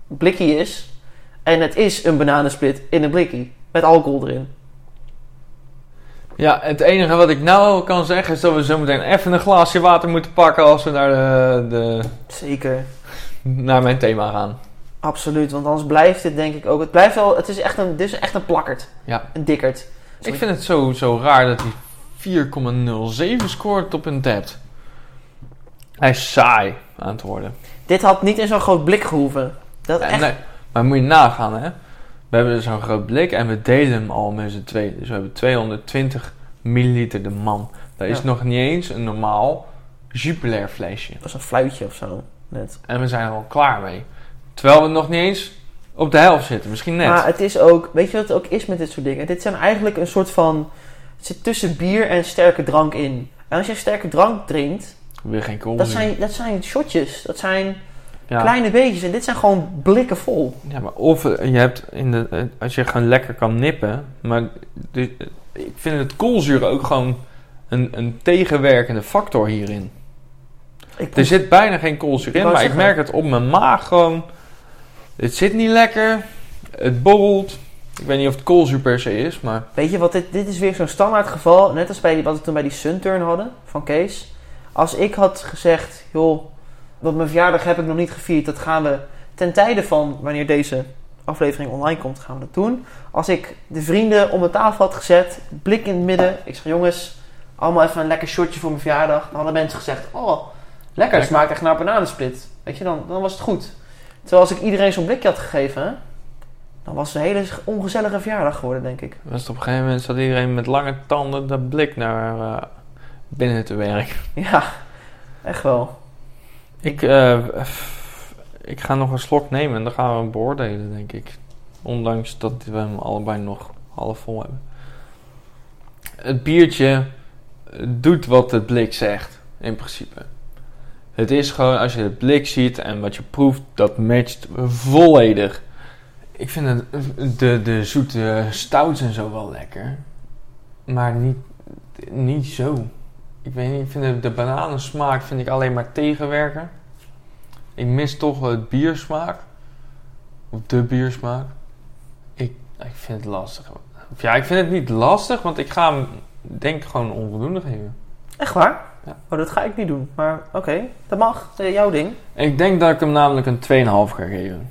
blikkie is. En het is een bananensplit in een blikkie, met alcohol erin. Ja, het enige wat ik nou kan zeggen is dat we zo meteen even een glaasje water moeten pakken als we naar, de, de, Zeker. naar mijn thema gaan. Absoluut, want anders blijft het denk ik ook. Het blijft wel, het is echt een, dit is echt een plakkerd. Ja. Een dikkerd. Ik vind het zo, zo raar dat hij 4,07 scoort op een tapt. Hij is saai aan het worden. Dit had niet in zo'n groot blik gehoeven. Dat Ja, echt. nee, maar moet je nagaan, hè. We hebben dus zo'n groot blik en we delen hem al met z'n tweeën. Dus we hebben 220 milliliter de man. Dat is nog niet eens een normaal Jupiler flesje. Dat was een fluitje of zo. Net. En we zijn er al klaar mee. Terwijl we nog niet eens op de helft zitten. Misschien net. Maar het is ook, weet je wat het ook is met dit soort dingen? Dit zijn eigenlijk een soort van. Het zit tussen bier en sterke drank in. En als je sterke drank drinkt, Weer geen kool. dat zijn, dat zijn shotjes. Dat zijn ja. kleine beetjes. En dit zijn gewoon blikken vol. ja, maar of eh, je hebt in de, eh, als je gewoon lekker kan nippen. Maar ik vind het koolzuur ook gewoon een, een tegenwerkende factor hierin. Ik Er zit bijna geen koolzuur in, maar ik merk het op mijn maag gewoon. Het zit niet lekker. Het borrelt. Ik weet niet of het koolzuur per se is, maar Weet je wat, dit, dit is weer zo'n standaard geval. Net als bij die, wat we toen bij die Sunturn hadden van Kees. Als ik had gezegd, joh, want mijn verjaardag heb ik nog niet gevierd. Dat gaan we ten tijde van wanneer deze aflevering online komt, gaan we dat doen. Als ik de vrienden om de tafel had gezet, blik in het midden. Ik zeg, jongens, allemaal even een lekker shotje voor mijn verjaardag. Dan hadden mensen gezegd, oh, lekker, het smaakt echt naar bananensplit. Weet je, dan, dan was het goed. Terwijl als ik iedereen zo'n blikje had gegeven, dan was het een hele ongezellige verjaardag geworden, denk ik. was het op een gegeven moment zat iedereen met lange tanden de blik naar eh, binnen te werken. Ja, echt wel. Ik, eh, ik ga nog een slok nemen en dan gaan we hem beoordelen, denk ik. Ondanks dat we hem allebei nog half vol hebben. Het biertje doet wat het blik zegt, in principe. Het is gewoon, als je het blik ziet en wat je proeft, dat matcht volledig. Ik vind het, de, de zoete stouts en zo wel lekker. Maar niet, niet zo. Ik weet niet, ik vind de, de bananensmaak vind ik alleen maar tegenwerken. Ik mis toch het biersmaak. Of de biersmaak. Ik, ik vind het lastig. Of ja, ik vind het niet lastig, want ik ga hem denk ik gewoon onvoldoende geven. Echt waar? Ja. Oh, dat ga ik niet doen. Maar oké, dat mag. Is jouw ding. Ik denk dat ik hem namelijk een 2,5 ga geven.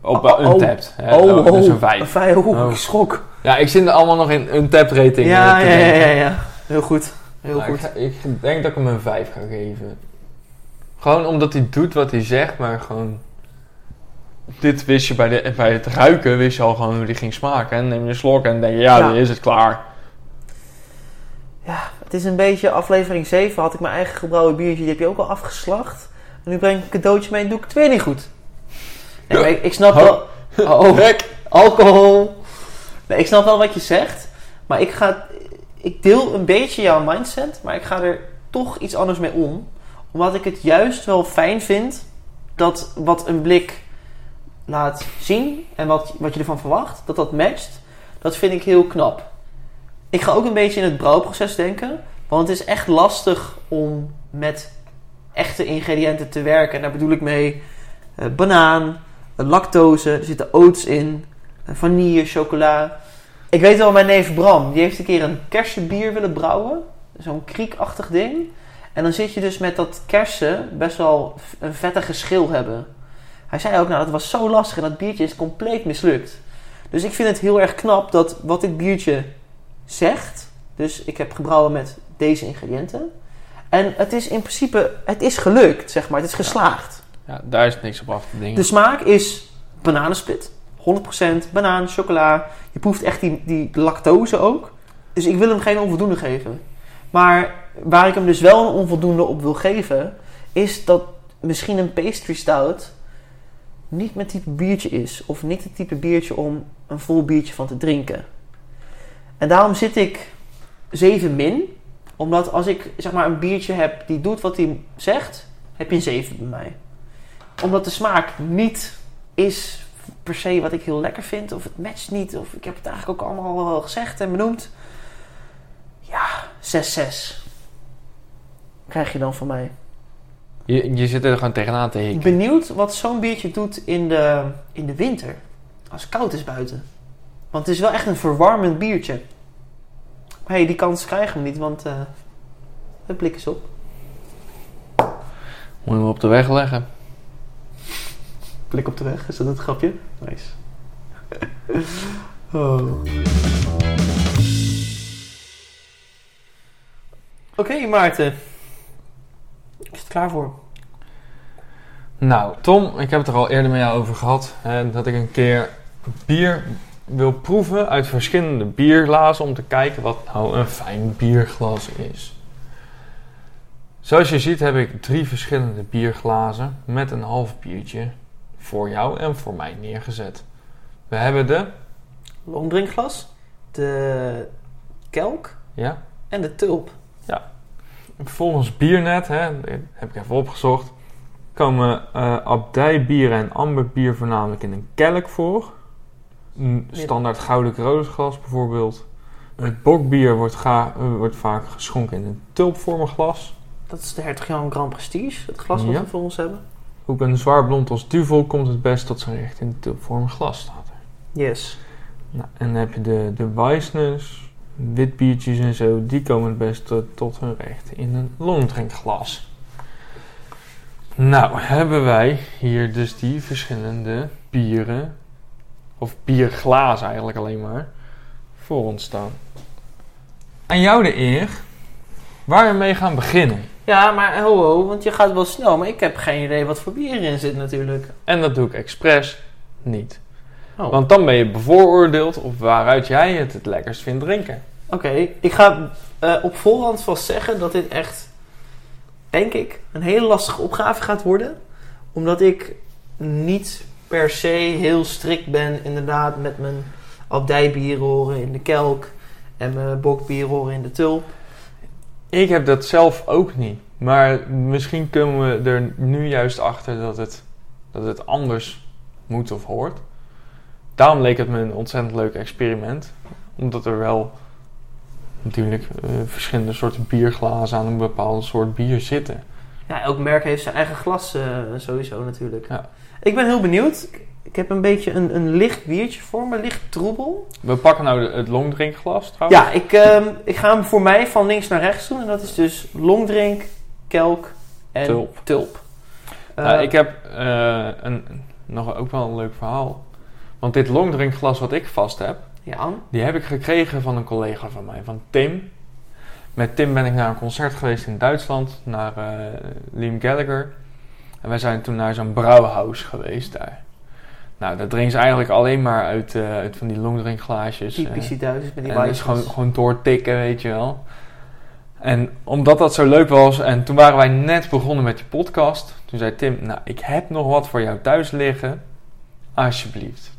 Op Oh, een oh, Untapped. hè. oh, Oh, dus oh, een 5. Een vijf. Oeh, Oh. ik schrok. Ja, ik zit er allemaal nog in Untapped rating. Ja, eh, ja, ja, ja. Heel goed. Heel Maar ik, goed. ga- ik denk dat ik hem een 5 ga geven. Gewoon omdat hij doet wat hij zegt, maar gewoon... Dit wist je bij, de, bij het ruiken, wist je al gewoon hoe die ging smaken. En neem je een slok en denk je, ja, Ja. dan is het klaar. Het is een beetje aflevering 7 had ik mijn eigen gebrouwen biertje, die heb je ook al afgeslacht. En nu breng ik een cadeautje mee en doe ik het weer niet goed. Nee, ik, ik snap wel... Oh, Rek! alcohol. Nee, ik snap wel wat je zegt. Maar ik ga... Ik deel een beetje jouw mindset, maar ik ga er toch iets anders mee om. Omdat ik het juist wel fijn vind dat wat een blik laat zien en wat, wat je ervan verwacht, dat dat matcht. Dat vind ik heel knap. Ik ga ook een beetje in het brouwproces denken. Want het is echt lastig om met echte ingrediënten te werken. En daar bedoel ik mee eh, banaan, eh, lactose, er zitten oats in, eh, vanille, chocola. Ik weet wel, mijn neef Bram, die heeft een keer een kersenbier willen brouwen. Zo'n kriekachtig ding. En dan zit je dus met dat kersen best wel een vettige schil hebben. Hij zei ook, nou dat was zo lastig en dat biertje is compleet mislukt. Dus ik vind het heel erg knap dat wat dit biertje zegt. Dus ik heb gebrouwen met deze ingrediënten. En het is in principe, het is gelukt, zeg maar. Het is geslaagd. Ja, daar is niks op af te dingen. De smaak is bananensplit. 100% banaan, chocola. Je proeft echt die, die lactose ook. Dus ik wil hem geen onvoldoende geven. Maar waar ik hem dus wel een onvoldoende op wil geven... is dat misschien een pastry stout... niet mijn type biertje is. Of niet het type biertje om een vol biertje van te drinken. En daarom zit ik 7 min. Omdat als ik zeg maar een biertje heb die doet wat hij zegt... heb je een 7 bij mij omdat de smaak niet is per se wat ik heel lekker vind. Of het matcht niet. Of ik heb het eigenlijk ook allemaal wel gezegd en benoemd. Ja, 6-6. Krijg je dan van mij. Je, je zit er gewoon tegenaan te Ik hikken. ben benieuwd wat zo'n biertje doet in de, in de winter. Als het koud is buiten. Want het is wel echt een verwarmend biertje. Maar hey, die kans krijgen we niet, want eh het blik is op. Moet je hem op de weg leggen. Blik op de weg, is dat het grapje? Nice. oh. Oké, Maarten. Is het klaar voor? Nou, Tom, ik heb het er al eerder met jou over gehad. Hè, dat ik een keer bier wil proeven uit verschillende bierglazen om te kijken wat nou een fijn bierglas is. Zoals je ziet heb ik drie verschillende bierglazen met een half biertje voor jou en voor mij neergezet. We hebben de, Longdrinkglas, de kelk ja, en de tulp. volgens Biernet, hè, heb ik even opgezocht, komen eh abdijbier en amberbier voornamelijk in een kelk voor. Een standaard gouden kroosglas bijvoorbeeld. Het bokbier wordt, ga- eh, wordt vaak geschonken in een tulpvormig glas. Dat is de Hertog Jan Grand Prestige, het glas wat Ja. we voor ons hebben. Ook een zwaar blond als duvel komt het best tot zijn recht in een tulpvormig glas staat er. Yes. Nou, en dan heb je de, de Weissners, witbiertjes en zo, die komen het best tot, tot hun recht in een longdrinkglas. Nou, hebben wij hier dus die verschillende bieren, of bierglazen eigenlijk alleen maar, voor ons staan. Aan jou de eer, waar we mee gaan beginnen. Ja, maar ho, ho, want je gaat wel snel, maar ik heb geen idee wat voor bier erin zit natuurlijk. En dat doe ik expres niet. Oh. Want dan ben je bevooroordeeld op waaruit jij het het lekkerst vindt drinken. Oké, ik ga eh, op voorhand vast zeggen dat dit echt, denk ik, een hele lastige opgave gaat worden. Omdat ik niet per se heel strikt ben, inderdaad, met mijn abdijbierroren in de kelk en mijn bokbierroren in de tulp. Ik heb dat zelf ook niet. Maar misschien komen we er nu juist achter dat het, dat het anders moet of hoort. Daarom leek het me een ontzettend leuk experiment. Omdat er wel natuurlijk eh, verschillende soorten bierglazen aan een bepaalde soort bier zitten. Ja, elk merk heeft zijn eigen glas eh, sowieso natuurlijk. Ja. Ik ben heel benieuwd. Ik- heb een beetje een, een licht biertje voor me, licht troebel. We pakken nou de- het longdrinkglas trouwens. Ja, ik, ehm, ik ga hem voor mij van links naar rechts doen. En dat is dus longdrink, kelk en Tulp. tulp. Nou, Eh, ik heb eh, een, nog ook wel een leuk verhaal. Want dit longdrinkglas wat ik vast heb, Ja, Die heb ik gekregen van een collega van mij, van Tim. Met Tim ben ik naar een concert geweest in Duitsland, naar eh, Liam Gallagher. En wij zijn toen naar zo'n brouwhuis geweest daar. Nou, dat drinken ze eigenlijk alleen maar uit, eh, uit van die longdrinkglaasjes. typisch die Duitsers met die en wijsjes. gewoon, gewoon doortikken, weet je wel. En omdat dat zo leuk was, en toen waren wij net begonnen met die podcast. Toen zei Tim, nou, ik heb nog wat voor jou thuis liggen. Alsjeblieft.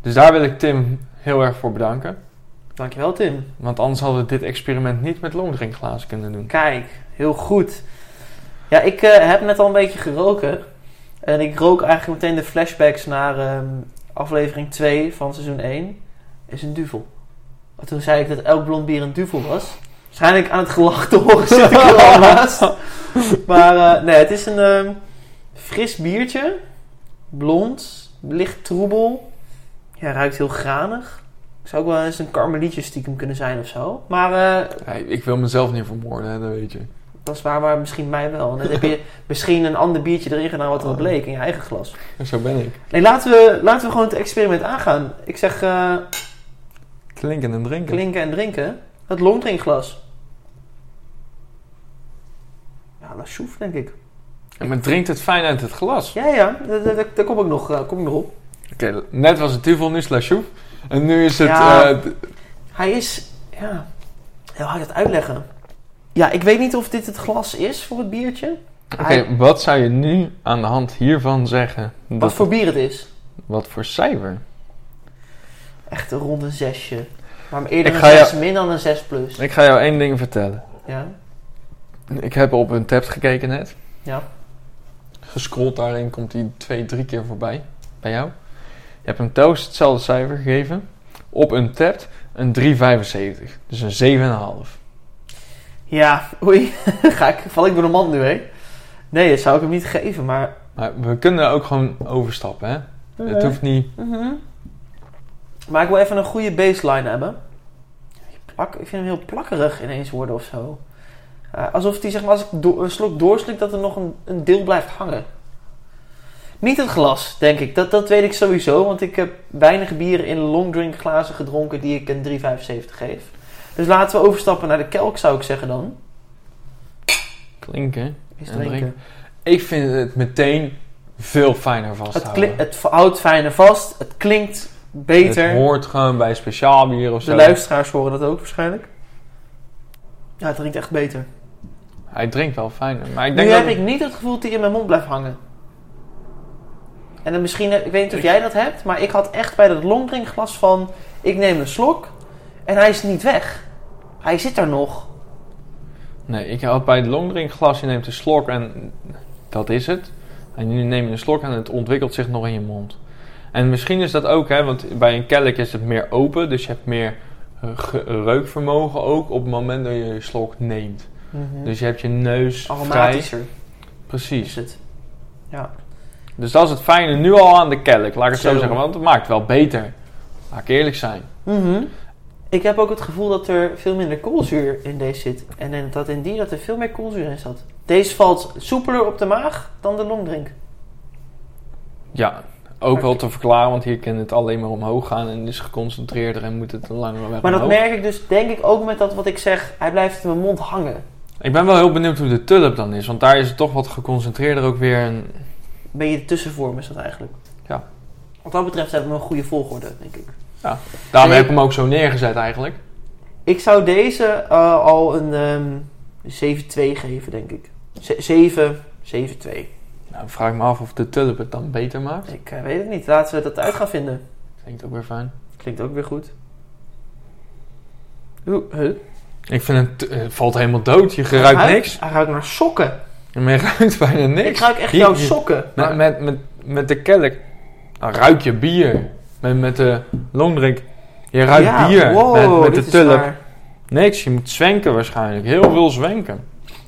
Dus daar wil ik Tim heel erg voor bedanken. Dankjewel Tim. Want anders hadden we dit experiment niet met longdrinkglazen kunnen doen. Kijk, heel goed. Ja, ik eh, heb net al een beetje geroken. En ik rook eigenlijk meteen de flashbacks naar ehm, aflevering 2 van seizoen 1. Is een duvel. Want toen zei ik dat elk blond bier een duvel was. Waarschijnlijk aan het gelach te horen zit ik er al naast. Maar eh, nee, het is een ehm, fris biertje. Blond, licht troebel. Ja, ruikt heel granig. Zou ook wel eens een karmelietje stiekem kunnen zijn of zo. Maar eh, Hey, ik wil mezelf niet vermoorden, hè, dat weet je. Dat is waar, maar misschien mij wel. En dan heb je misschien een ander biertje erin gedaan wat er bleek in je eigen glas. Zo ben ik. Nee, laten we, laten we gewoon het experiment aangaan. Ik zeg eh, Klinken en drinken. klinken en drinken. Het longdrinkglas. Ja, soef, denk ik. En men drinkt het fijn uit het glas. Ja, ja, daar, kom ik nog, eh, kom ik nog op. Oké, net was het duvel, nu is het la chouf. En nu is het... Ja. eh, Hij is, ja, ga ik het uitleggen? Ja, ik weet niet of dit het glas is voor het biertje. Oké, wat zou je nu aan de hand hiervan zeggen? Wat voor bier het is. wat voor cijfer? Echt een rond een zesje. Maar eerder Ik een ga jou- 6 min dan een 6 plus. Ik ga jou één ding vertellen. Ja, Ik heb op een tab gekeken net. ja. Gescrolld daarin komt hij twee, drie keer voorbij. Bij jou. Je hebt hem telkens hetzelfde cijfer gegeven. Op een tab een 3,75. Dus een 7,5. Ja, oei. Ga ik, val ik door de mand nu, hè? Nee, dat zou ik hem niet geven, maar... Maar we kunnen ook gewoon overstappen, hè? Het hoeft niet... Mhm. Maar ik wil even een goede baseline hebben. Plak, ik vind hem heel plakkerig ineens worden of zo. Eh, alsof die, zeg maar, als ik een slok doorslik, dat er nog een, een deel blijft hangen. Niet het glas, denk ik. Dat, dat weet ik sowieso, want ik heb weinig bieren in longdrink glazen gedronken die ik een 3,75 geef. Dus laten we overstappen naar de kelk, zou ik zeggen dan. Klinken. Is En drinken. drinken. Ik vind het meteen veel fijner Het, vasthouden. kli- het houdt fijner vast, het klinkt beter. Het hoort gewoon bij speciaal bier of De zo. luisteraars horen dat ook waarschijnlijk. Ja, het drinkt echt beter. Hij drinkt wel fijner. Maar ik Nu denk heb dat... ik niet het gevoel dat hij in mijn mond blijft hangen. En dan misschien, ik weet niet of jij dat hebt, maar ik had echt bij dat longdrinkglas van, ik neem een slok en hij is niet weg. Hij zit er nog. Nee, ik had bij het longdrinkglas, je neemt een slok en dat is het. En nu neem je een slok en het ontwikkelt zich nog in je mond. En misschien is dat ook, hè, want bij een kelk is het meer open, dus je hebt meer eh, ge- reukvermogen ook op het moment dat je je slok neemt. Dus je hebt je neus vrij. Aromatischer is Precies. het. Ja. Dus dat is het fijne nu al aan de kelk, laat ik het zo, Zo. zeggen, want het maakt wel beter. Laat ik eerlijk zijn. Mhm. Ik heb ook het gevoel dat er veel minder koolzuur in deze zit. En dat in die dat er veel meer koolzuur in zat. Deze valt soepeler op de maag dan de longdrink. Ja, ook wel te verklaren, want hier kan het alleen maar omhoog gaan en is geconcentreerder en moet het een langere weg Maar dat omhoog. merk ik dus denk ik ook met dat wat ik zeg. Hij blijft in mijn mond hangen. Ik ben wel heel benieuwd hoe de tulp dan is, want daar is het toch wat geconcentreerder ook weer. En, Een beetje de tussenvorm is dat eigenlijk. Ja. Wat dat betreft hebben we een goede volgorde, denk ik. Daarom Nee. heb ik hem ook zo neergezet eigenlijk. Ik zou deze eh, al een ehm 7-2 geven, denk ik. Z- 7, 7-2. Nou, vraag ik me af of de tulp het dan beter maakt. Ik eh, weet het niet. Laten we dat uit gaan vinden. Klinkt ook weer fijn. Klinkt ook weer goed. Oeh, huh? Ik vind het, het valt helemaal dood, je ruikt niks. Hij ruikt naar sokken. En je ruikt bijna niks. Ik ruik echt jouw sokken. Met, met, met, met de kelk dan ruik je bier. Met, met de longdrink, je ruikt Ja, bier. wow, met de tulp, waar. niks. Je moet zwenken waarschijnlijk. Heel veel zwenken.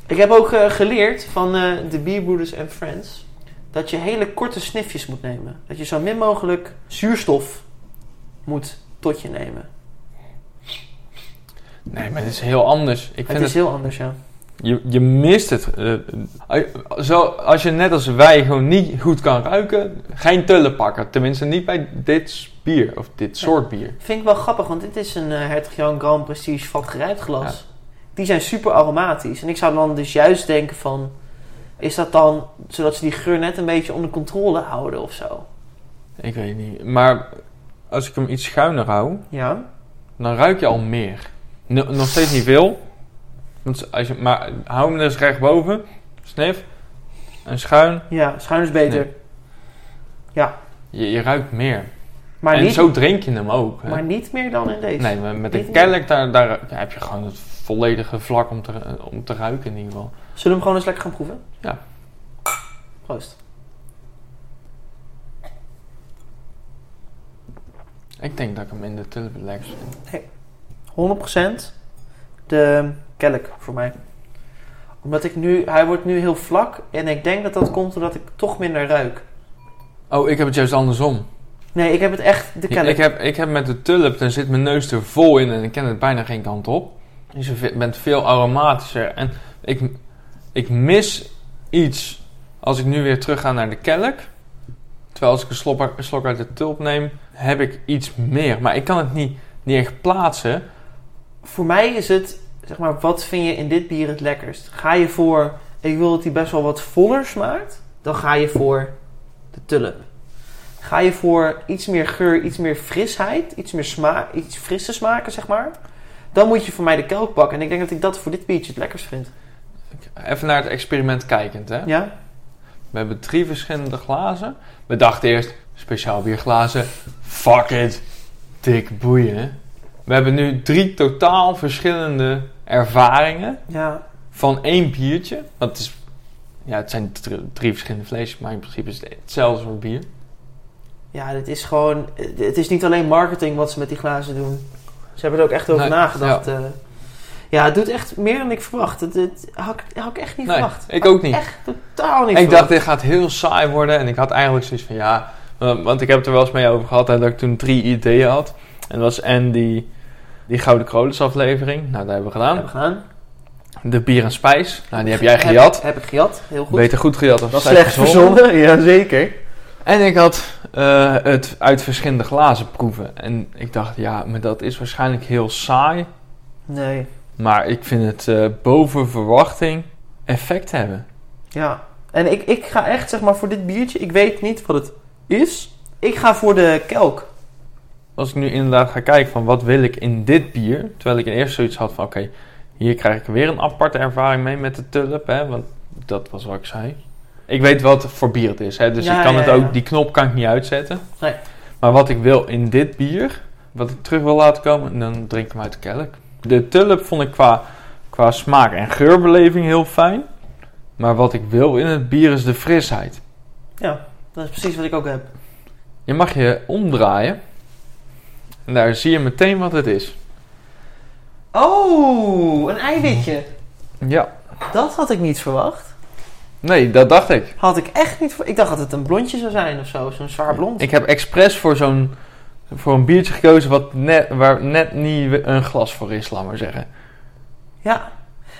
Ik heb ook eh, geleerd van eh, de Bierbroeders en Friends dat je hele korte snifjes moet nemen. Dat je zo min mogelijk zuurstof moet tot je nemen. Nee, maar het is heel anders. Ik Het vind is het, heel anders, ja. Je, je mist het. eh, eh, zo, als je net als wij gewoon niet goed kan ruiken, geen tullen pakken. Tenminste, niet bij dit bier of dit soort bier. Vind ik wel grappig, want dit is een eh Hertog Jan Grand Prestige vatgerijpt glas. Die zijn super aromatisch. En ik zou dan dus juist denken van... Is dat dan zodat ze die geur net een beetje onder controle houden of zo? Ik weet niet. Maar als ik hem iets schuiner hou, Ja? dan ruik je al meer. N- nog steeds niet veel, Want als je, maar hou hem dus recht boven. Snif. En schuin. Ja, schuin is beter. Nee. Je, je ruikt meer. Maar, en niet, zo drink je hem ook. Hè? maar niet meer dan in deze. nee, maar met Niet een kelk daar, daar ja, heb je gewoon het volledige vlak om te, om te ruiken in ieder geval. Zullen we hem gewoon eens lekker gaan proeven? Ja. Proost. Ik denk dat ik hem in de tulp het lekkerst vind. 100% de kelk voor mij. Omdat ik nu, hij wordt nu heel vlak en ik denk dat dat komt doordat ik toch minder ruik. Oh, ik heb het juist andersom. Nee, ik heb het echt de kelk. Ik heb, ik heb met de tulp, dan zit mijn neus er vol in en ik ken het bijna geen kant op. Dus je bent veel aromatischer. En ik, ik mis iets als ik nu weer terug ga naar de kelk. Terwijl als ik een slok, een slok uit de tulp neem, heb ik iets meer. Maar ik kan het niet, niet echt plaatsen. Voor mij is het, zeg maar, wat vind je in dit bier het lekkerst? Ga je voor, ik wil dat hij best wel wat voller smaakt, dan ga je voor de tulp. Ga je voor iets meer geur, iets meer frisheid, iets meer smaak, iets frisse smaken, zeg maar. Dan moet je voor mij de kelk pakken. En ik denk dat ik dat voor dit biertje het lekkerst vind. Even naar het experiment kijkend. Hè? Ja? We hebben drie verschillende glazen. We dachten eerst, speciaal bierglazen. Fuck it. Dik boeien. We hebben nu drie totaal verschillende ervaringen Ja. van één biertje. Want het, is, ja, het zijn dr- drie verschillende flesjes, maar in principe is het hetzelfde soort bier. Ja, dit is gewoon... Het is niet alleen marketing wat ze met die glazen doen. Ze hebben er ook echt over Nee, nagedacht. Ja. ja, het doet echt meer dan ik verwacht. Het, het had, ik- had ik echt niet Nee, verwacht. ik ook niet. Echt totaal niet ik dacht, dit gaat heel saai worden. En ik had eigenlijk zoiets van, ja... Want ik heb het er wel eens mee over gehad, hè, dat ik toen drie ideeën had. En dat was en die, die Gouden Krolus aflevering. Nou, dat hebben we gedaan. Hebben we gedaan. De bier en spijs. Nou, die heb jij gejat. Heb, heb ik gejat, heel goed. Beter goed gejat dan slecht verzonnen, ja zeker. En ik had eh, het uit verschillende glazen proeven. En ik dacht, ja, maar dat is waarschijnlijk heel saai. Nee, Maar ik vind het eh, boven verwachting effect hebben. ja. En ik, ik ga echt, zeg maar, voor dit biertje, ik weet niet wat het is. Ik ga voor de kelk. Als ik nu inderdaad ga kijken van wat wil ik in dit bier. Terwijl ik in eerste zoiets had van, oké, hier krijg ik weer een aparte ervaring mee met de tulp. Hè, want dat was wat ik zei. Ik weet wat voor bier het is. Hè, dus Ja, ik kan ja, het ook, die knop kan ik niet uitzetten. Nee. Maar wat ik wil in dit bier, wat ik terug wil laten komen, dan drink ik hem uit de kelk. De tulp vond ik qua, qua smaak en geurbeleving heel fijn. Maar wat ik wil in het bier is de frisheid. Ja, dat is precies wat ik ook heb. Je mag je omdraaien. En daar zie je meteen wat het is. Oh, een eiwitje. Ja. Dat had ik niet verwacht. Nee, dat dacht ik. Had ik echt niet verwacht. Ik dacht dat het een blondje zou zijn of zo. Zo'n zwaar blond. Ik heb expres voor zo'n voor een biertje gekozen wat net, waar net niet een glas voor is, laat maar zeggen. Ja.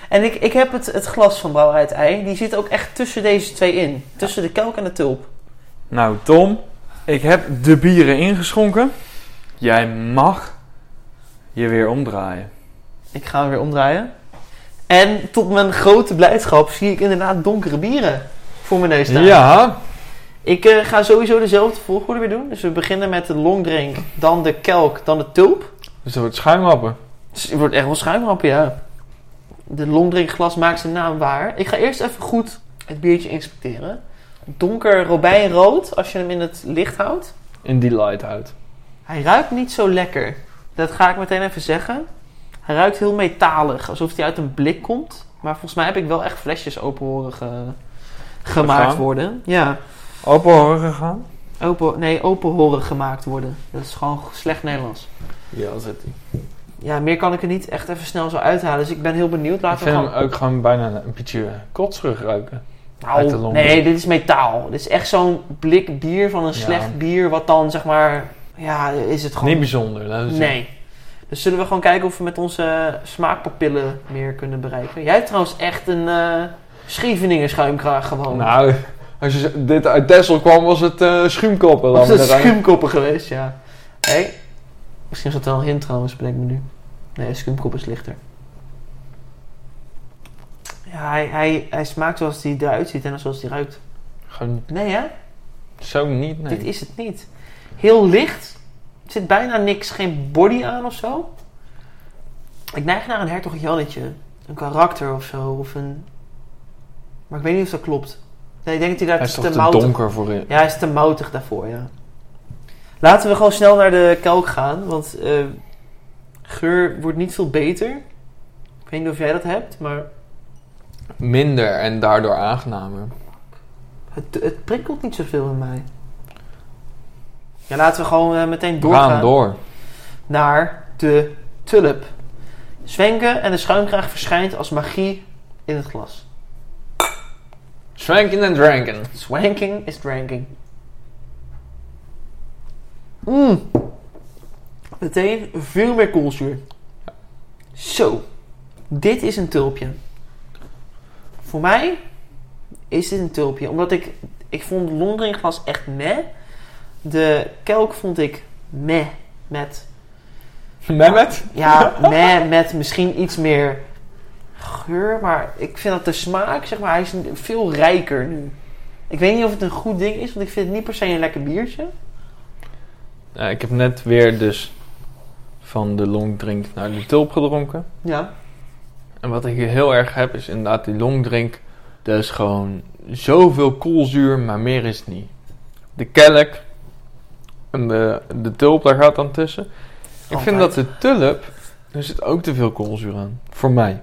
En ik, ik heb het, het glas van Brouwerij het Ei. Die zit ook echt tussen deze twee in. Tussen de kelk en de tulp. Nou, Tom, ik heb de bieren ingeschonken. Jij mag je weer omdraaien. Ik ga hem weer omdraaien. En tot mijn grote blijdschap zie ik inderdaad donkere bieren voor mijn neus staan. Ja, Ik eh, ga sowieso dezelfde volgorde weer doen. Dus we beginnen met de longdrink, dan de kelk, dan de tulp. dus dat wordt schuimhappen. Dus het wordt echt wel schuimhappen, ja. De longdrinkglas maakt zijn naam waar. Ik ga eerst even goed het biertje inspecteren. Donker robijnrood, als je hem in het licht houdt. In die lighthout. Hij ruikt niet zo lekker. Dat ga ik meteen even zeggen. Hij ruikt heel metalig, alsof hij uit een blik komt. Maar volgens mij heb ik wel echt flesjes open horen ge- gemaakt worden. Ja, Open horen gegaan? open, nee, open horen gemaakt worden. Dat is gewoon slecht Nederlands. Ja, zit hij. Ja, meer kan ik er niet echt even snel zo uithalen. Dus ik ben heel benieuwd. Ik Laten we vind gewoon... hem ook gewoon bijna een beetje kotserig ruiken. Nou, nee, dit is metaal. Dit is echt zo'n blik bier van een Ja. slecht bier. Wat dan, zeg maar... Ja, is het gewoon... Niet bijzonder. Nee. Dus zullen we gewoon kijken of we met onze smaakpapillen meer kunnen bereiken. Jij hebt trouwens echt een eh Scheveningen schuimkraag gewoon. Nou, als je dit uit Texel kwam, was het eh schuimkoppen. was laat het schuimkoppen geweest, ja. Hé, misschien is dat wel een hint trouwens, bedenk me nu. Nee, schuimkop is lichter. Ja, hij, hij, hij smaakt zoals hij eruit ziet en zoals hij ruikt. Gewoon Nee hè? zo niet, nee. Dit is het niet. Heel licht. Er zit bijna niks, geen body aan of zo. Ik neig naar een hertog Jannetje een karakter of zo. Of een... Maar ik weet niet of dat klopt. Nee, ik denk dat hij daar Hij is te, toch te moutig... donker voor in. Ja, hij is te moutig daarvoor, ja. Laten we gewoon snel naar de kelk gaan, want eh, geur wordt niet veel beter. Ik weet niet of jij dat hebt, maar Minder en daardoor aangenamer. het, het prikkelt niet zoveel in mij. Ja, laten we gewoon eh, meteen We doorgaan gaan door. naar de tulp. Zwenken en de schuimkraag verschijnt als magie in het glas. Swanking en dranken. Swanking is dranking. Mmm. Meteen veel meer koolzuur. Zo. Dit is een tulpje. Voor mij is dit een tulpje. Omdat ik... Ik vond Londringglas echt meh. De kelk vond ik meh. Met... Mehmet? Ja, meh met misschien iets meer geur. Maar ik vind dat de smaak, zeg maar, hij is veel rijker nu. Ik weet niet of het een goed ding is, want ik vind het niet per se een lekker biertje. Ja, ik heb net weer dus van de longdrink naar de tulp gedronken. Ja. En wat ik hier heel erg heb is inderdaad die longdrink. Dat is gewoon zoveel koolzuur, maar meer is het niet. De kelk en de, de tulp, daar gaat dan tussen. Ik vind dat de tulp, er zit ook te veel koolzuur aan. Voor mij.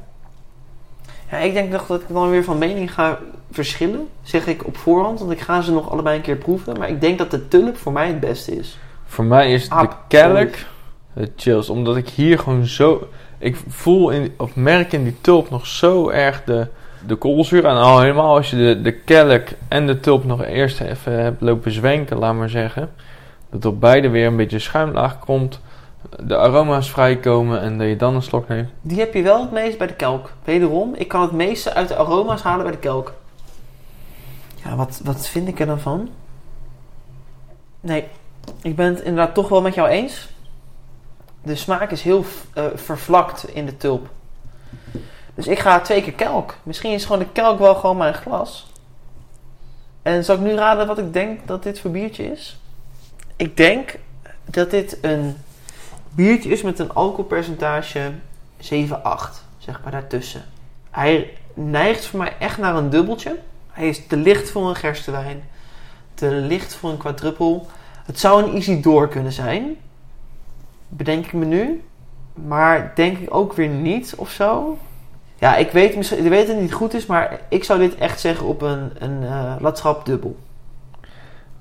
Ja, ik denk nog dat ik dan weer van mening ga verschillen. Zeg ik op voorhand, want ik ga ze nog allebei een keer proeven. Maar ik denk dat de tulp voor mij het beste is. Voor mij is de kelk het chills. Omdat ik hier gewoon zo... Ik voel in, of merk in die tulp nog zo erg de, de koolzuur. En al helemaal als je de, de kelk en de tulp nog eerst even hebt lopen zwenken, laat maar zeggen. Dat op beide weer een beetje schuimlaag komt. De aroma's vrijkomen en dat je dan een slok neemt. Die heb je wel het meest bij de kelk. Wederom, ik kan het meeste uit de aroma's halen bij de kelk. Ja, wat, wat vind ik er dan van? Nee, ik ben het inderdaad toch wel met jou eens. De smaak is heel eh, vervlakt in de tulp. Dus ik ga twee keer kelk. Misschien is gewoon de kelk wel gewoon mijn glas. En zal ik nu raden wat ik denk dat dit voor biertje is? Ik denk dat dit een biertje is met een alcoholpercentage 7, 8. Zeg maar daartussen. Hij neigt voor mij echt naar een dubbeltje. Hij is te licht voor een gerstewijn. Te licht voor een quadruppel. Het zou een easy door kunnen zijn. Bedenk ik me nu. Maar denk ik ook weer niet of zo. Ja, ik weet, misschien- weet dat het niet goed is, maar ik zou dit echt zeggen op een, een eh latschap dubbel.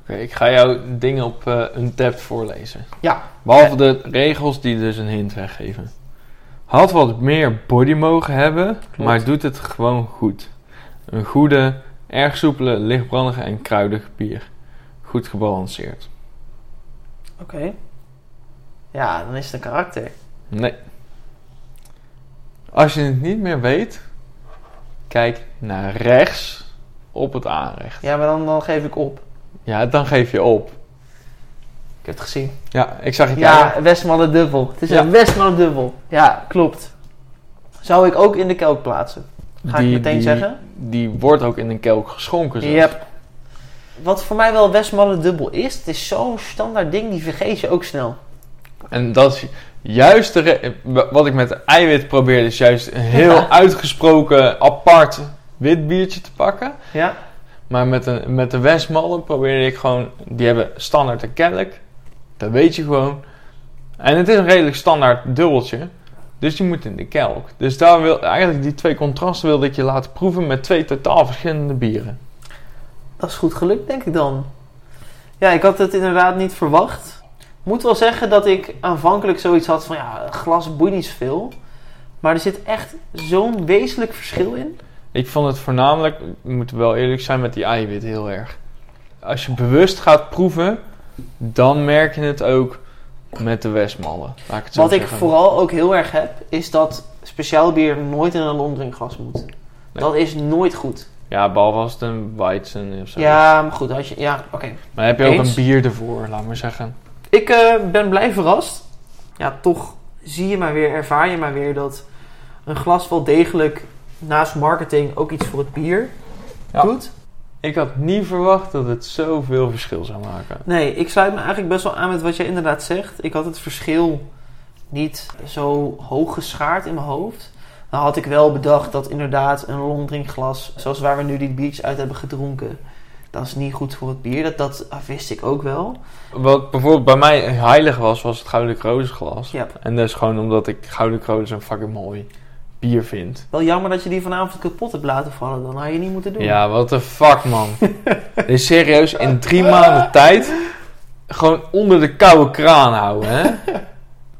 Oké, ik ga jou dingen op eh Untapped voorlezen. Ja. Behalve de regels die dus een hint weggeven. Had wat meer body mogen hebben, maar doet het gewoon goed. Een goede, erg soepele, lichtbrandige en kruidige bier. Goed gebalanceerd. Oké. Ja, dan is het een karakter. Nee. Als je het niet meer weet, kijk naar rechts op het aanrecht. Ja, maar dan, dan geef ik op. Ja, dan geef je op. Ik heb het gezien. Ja, ik zag je Ja, kijken. Westmalle dubbel. Het is Ja. een Westmalle dubbel. Ja, klopt. Zou ik ook in de kelk plaatsen? Ga ik meteen die, zeggen? Die wordt ook in een kelk geschonken. zelfs. Yep. Wat voor mij wel Westmalle dubbel is, het is zo'n standaard ding, die vergeet je ook snel. En dat is juist de wat ik met eiwit probeerde, is juist een heel Ja. uitgesproken apart wit biertje te pakken. Ja? Maar met, een, met de Westmallen probeerde ik gewoon, die hebben standaard een kelk. Dat weet je gewoon. En het is een redelijk standaard dubbeltje. Dus die moet in de kelk. Dus daar wil, eigenlijk die twee contrasten wilde ik je laten proeven met twee totaal verschillende bieren. Dat is goed gelukt, denk ik dan. Ja, ik had het inderdaad niet verwacht. Moet wel zeggen dat ik aanvankelijk zoiets had van, ja, glas boeit niet zoveel. Maar er zit echt zo'n wezenlijk verschil in. Ik vond het voornamelijk, we moeten wel eerlijk zijn met die eiwit heel erg. Als je bewust gaat proeven, dan merk je het ook met de Westmallen. Wat ik vooral ook heel erg heb, is dat speciaal bier nooit in een longdrinkglas moet. Dat is nooit goed. Ja, behalve als het een Weizen of zo. Ja, maar goed, als je, ja, oké. Maar heb je ook een bier ervoor, laat maar zeggen. Ik eh, ben blij verrast. Ja, toch zie je maar weer, ervaar je maar weer dat een glas wel degelijk naast marketing ook iets voor het bier Ja. doet. Ik had niet verwacht dat het zoveel verschil zou maken. Nee, ik sluit me eigenlijk best wel aan met wat jij inderdaad zegt. Ik had het verschil niet zo hoog geschaard in mijn hoofd. Dan had ik wel bedacht dat inderdaad een longdrinkglas, zoals waar we nu die biertjes uit hebben gedronken, dat is niet goed voor het bier. Dat, dat wist ik ook wel. Wat bijvoorbeeld bij mij heilig was, was het Gouden Kroosglas. Ja. En dat is gewoon omdat ik Gouden Kroos een fucking mooi bier vind. Wel jammer dat je die vanavond kapot hebt laten vallen. Dan had je niet moeten doen. Ja, what the fuck man. Dit is serieus in drie maanden tijd gewoon onder de koude kraan houden, hè?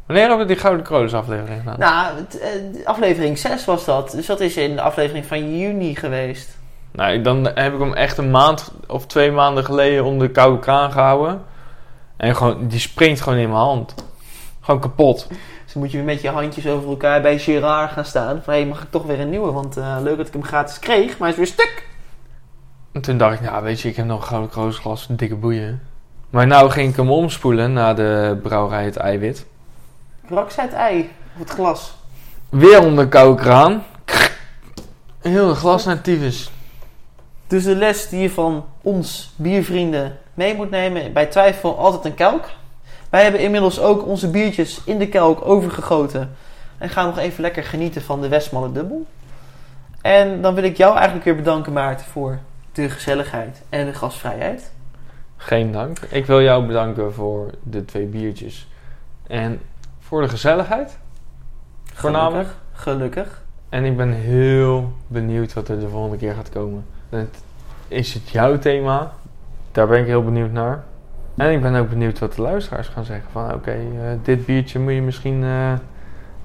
Wanneer hebben we die Gouden Kroos aflevering gedaan? Nou, eh, aflevering 6 was dat. Dus dat is in de aflevering van juni geweest. Nou, dan heb ik hem echt een maand of twee maanden geleden onder de koude kraan gehouden. En gewoon, die springt gewoon in mijn hand. Gewoon kapot. Dus moet je weer met je handjes over elkaar bij Gerard gaan staan. Van, hé, mag ik toch weer een nieuwe? Want eh, leuk dat ik hem gratis kreeg, maar hij is weer stuk. En toen dacht ik, ja, weet je, ik heb nog een Gouden Kroosglas, dikke boeien. Maar nou ging ik hem omspoelen na de brouwerij het eiwit. Rak zij het ei op het glas. Weer onder de koude kraan. Heel het glas naar tyfus. Dus de les die je van ons biervrienden mee moet nemen, bij twijfel altijd een kelk. Wij hebben inmiddels ook onze biertjes in de kelk overgegoten. En gaan nog even lekker genieten van de Westmalle Dubbel. En dan wil ik jou eigenlijk weer bedanken Maarten voor de gezelligheid en de gastvrijheid. Geen dank. Ik wil jou bedanken voor de twee biertjes. En voor de gezelligheid. Voornamelijk. Gelukkig. Gelukkig. En ik ben heel benieuwd wat er de volgende keer gaat komen. Het- Is het jouw thema? Daar ben ik heel benieuwd naar. En ik ben ook benieuwd wat de luisteraars gaan zeggen. Van oké, eh, dit biertje moet je misschien eh,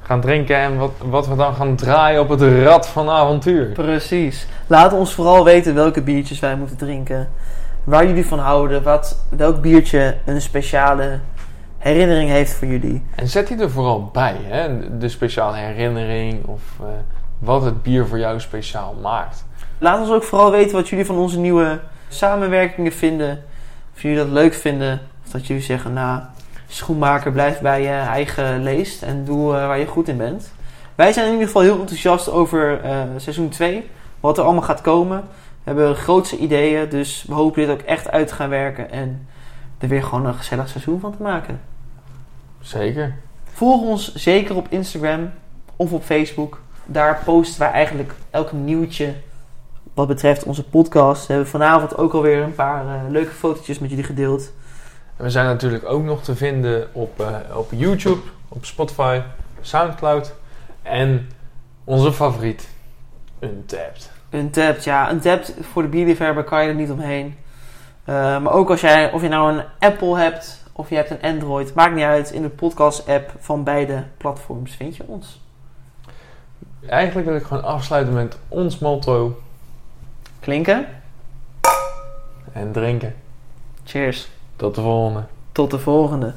gaan drinken. En wat, wat we dan gaan draaien op het rad van avontuur. Precies. Laat ons vooral weten welke biertjes wij moeten drinken. Waar jullie van houden. Wat, welk biertje een speciale herinnering heeft voor jullie. En zet die er vooral bij. Hè? De speciale herinnering of eh, wat het bier voor jou speciaal maakt. Laat ons ook vooral weten wat jullie van onze nieuwe samenwerkingen vinden. Of jullie dat leuk vinden. Of dat jullie zeggen, nou, schoenmaker, blijf bij je eigen leest en doe eh, waar je goed in bent. Wij zijn in ieder geval heel enthousiast over eh, seizoen 2. Wat er allemaal gaat komen. We hebben grootste ideeën, dus we hopen dit ook echt uit te gaan werken. En er weer gewoon een gezellig seizoen van te maken. Zeker. Volg ons zeker op Instagram of op Facebook. Daar posten wij eigenlijk elk nieuwtje wat betreft onze podcast. We hebben vanavond ook alweer een paar eh, leuke fotootjes met jullie gedeeld. En we zijn natuurlijk ook nog te vinden op, eh, op YouTube, op Spotify, Soundcloud. En onze favoriet, Untapped. Untapped, ja, Untapped voor de bierliefhebber kan je er niet omheen. Eh, maar ook als jij, of je nou een Apple hebt of je hebt een Android, maakt niet uit. In de podcast-app van beide platforms vind je ons. Eigenlijk wil ik gewoon afsluiten met ons motto Klinken? en drinken. Cheers. Tot de volgende. Tot de volgende.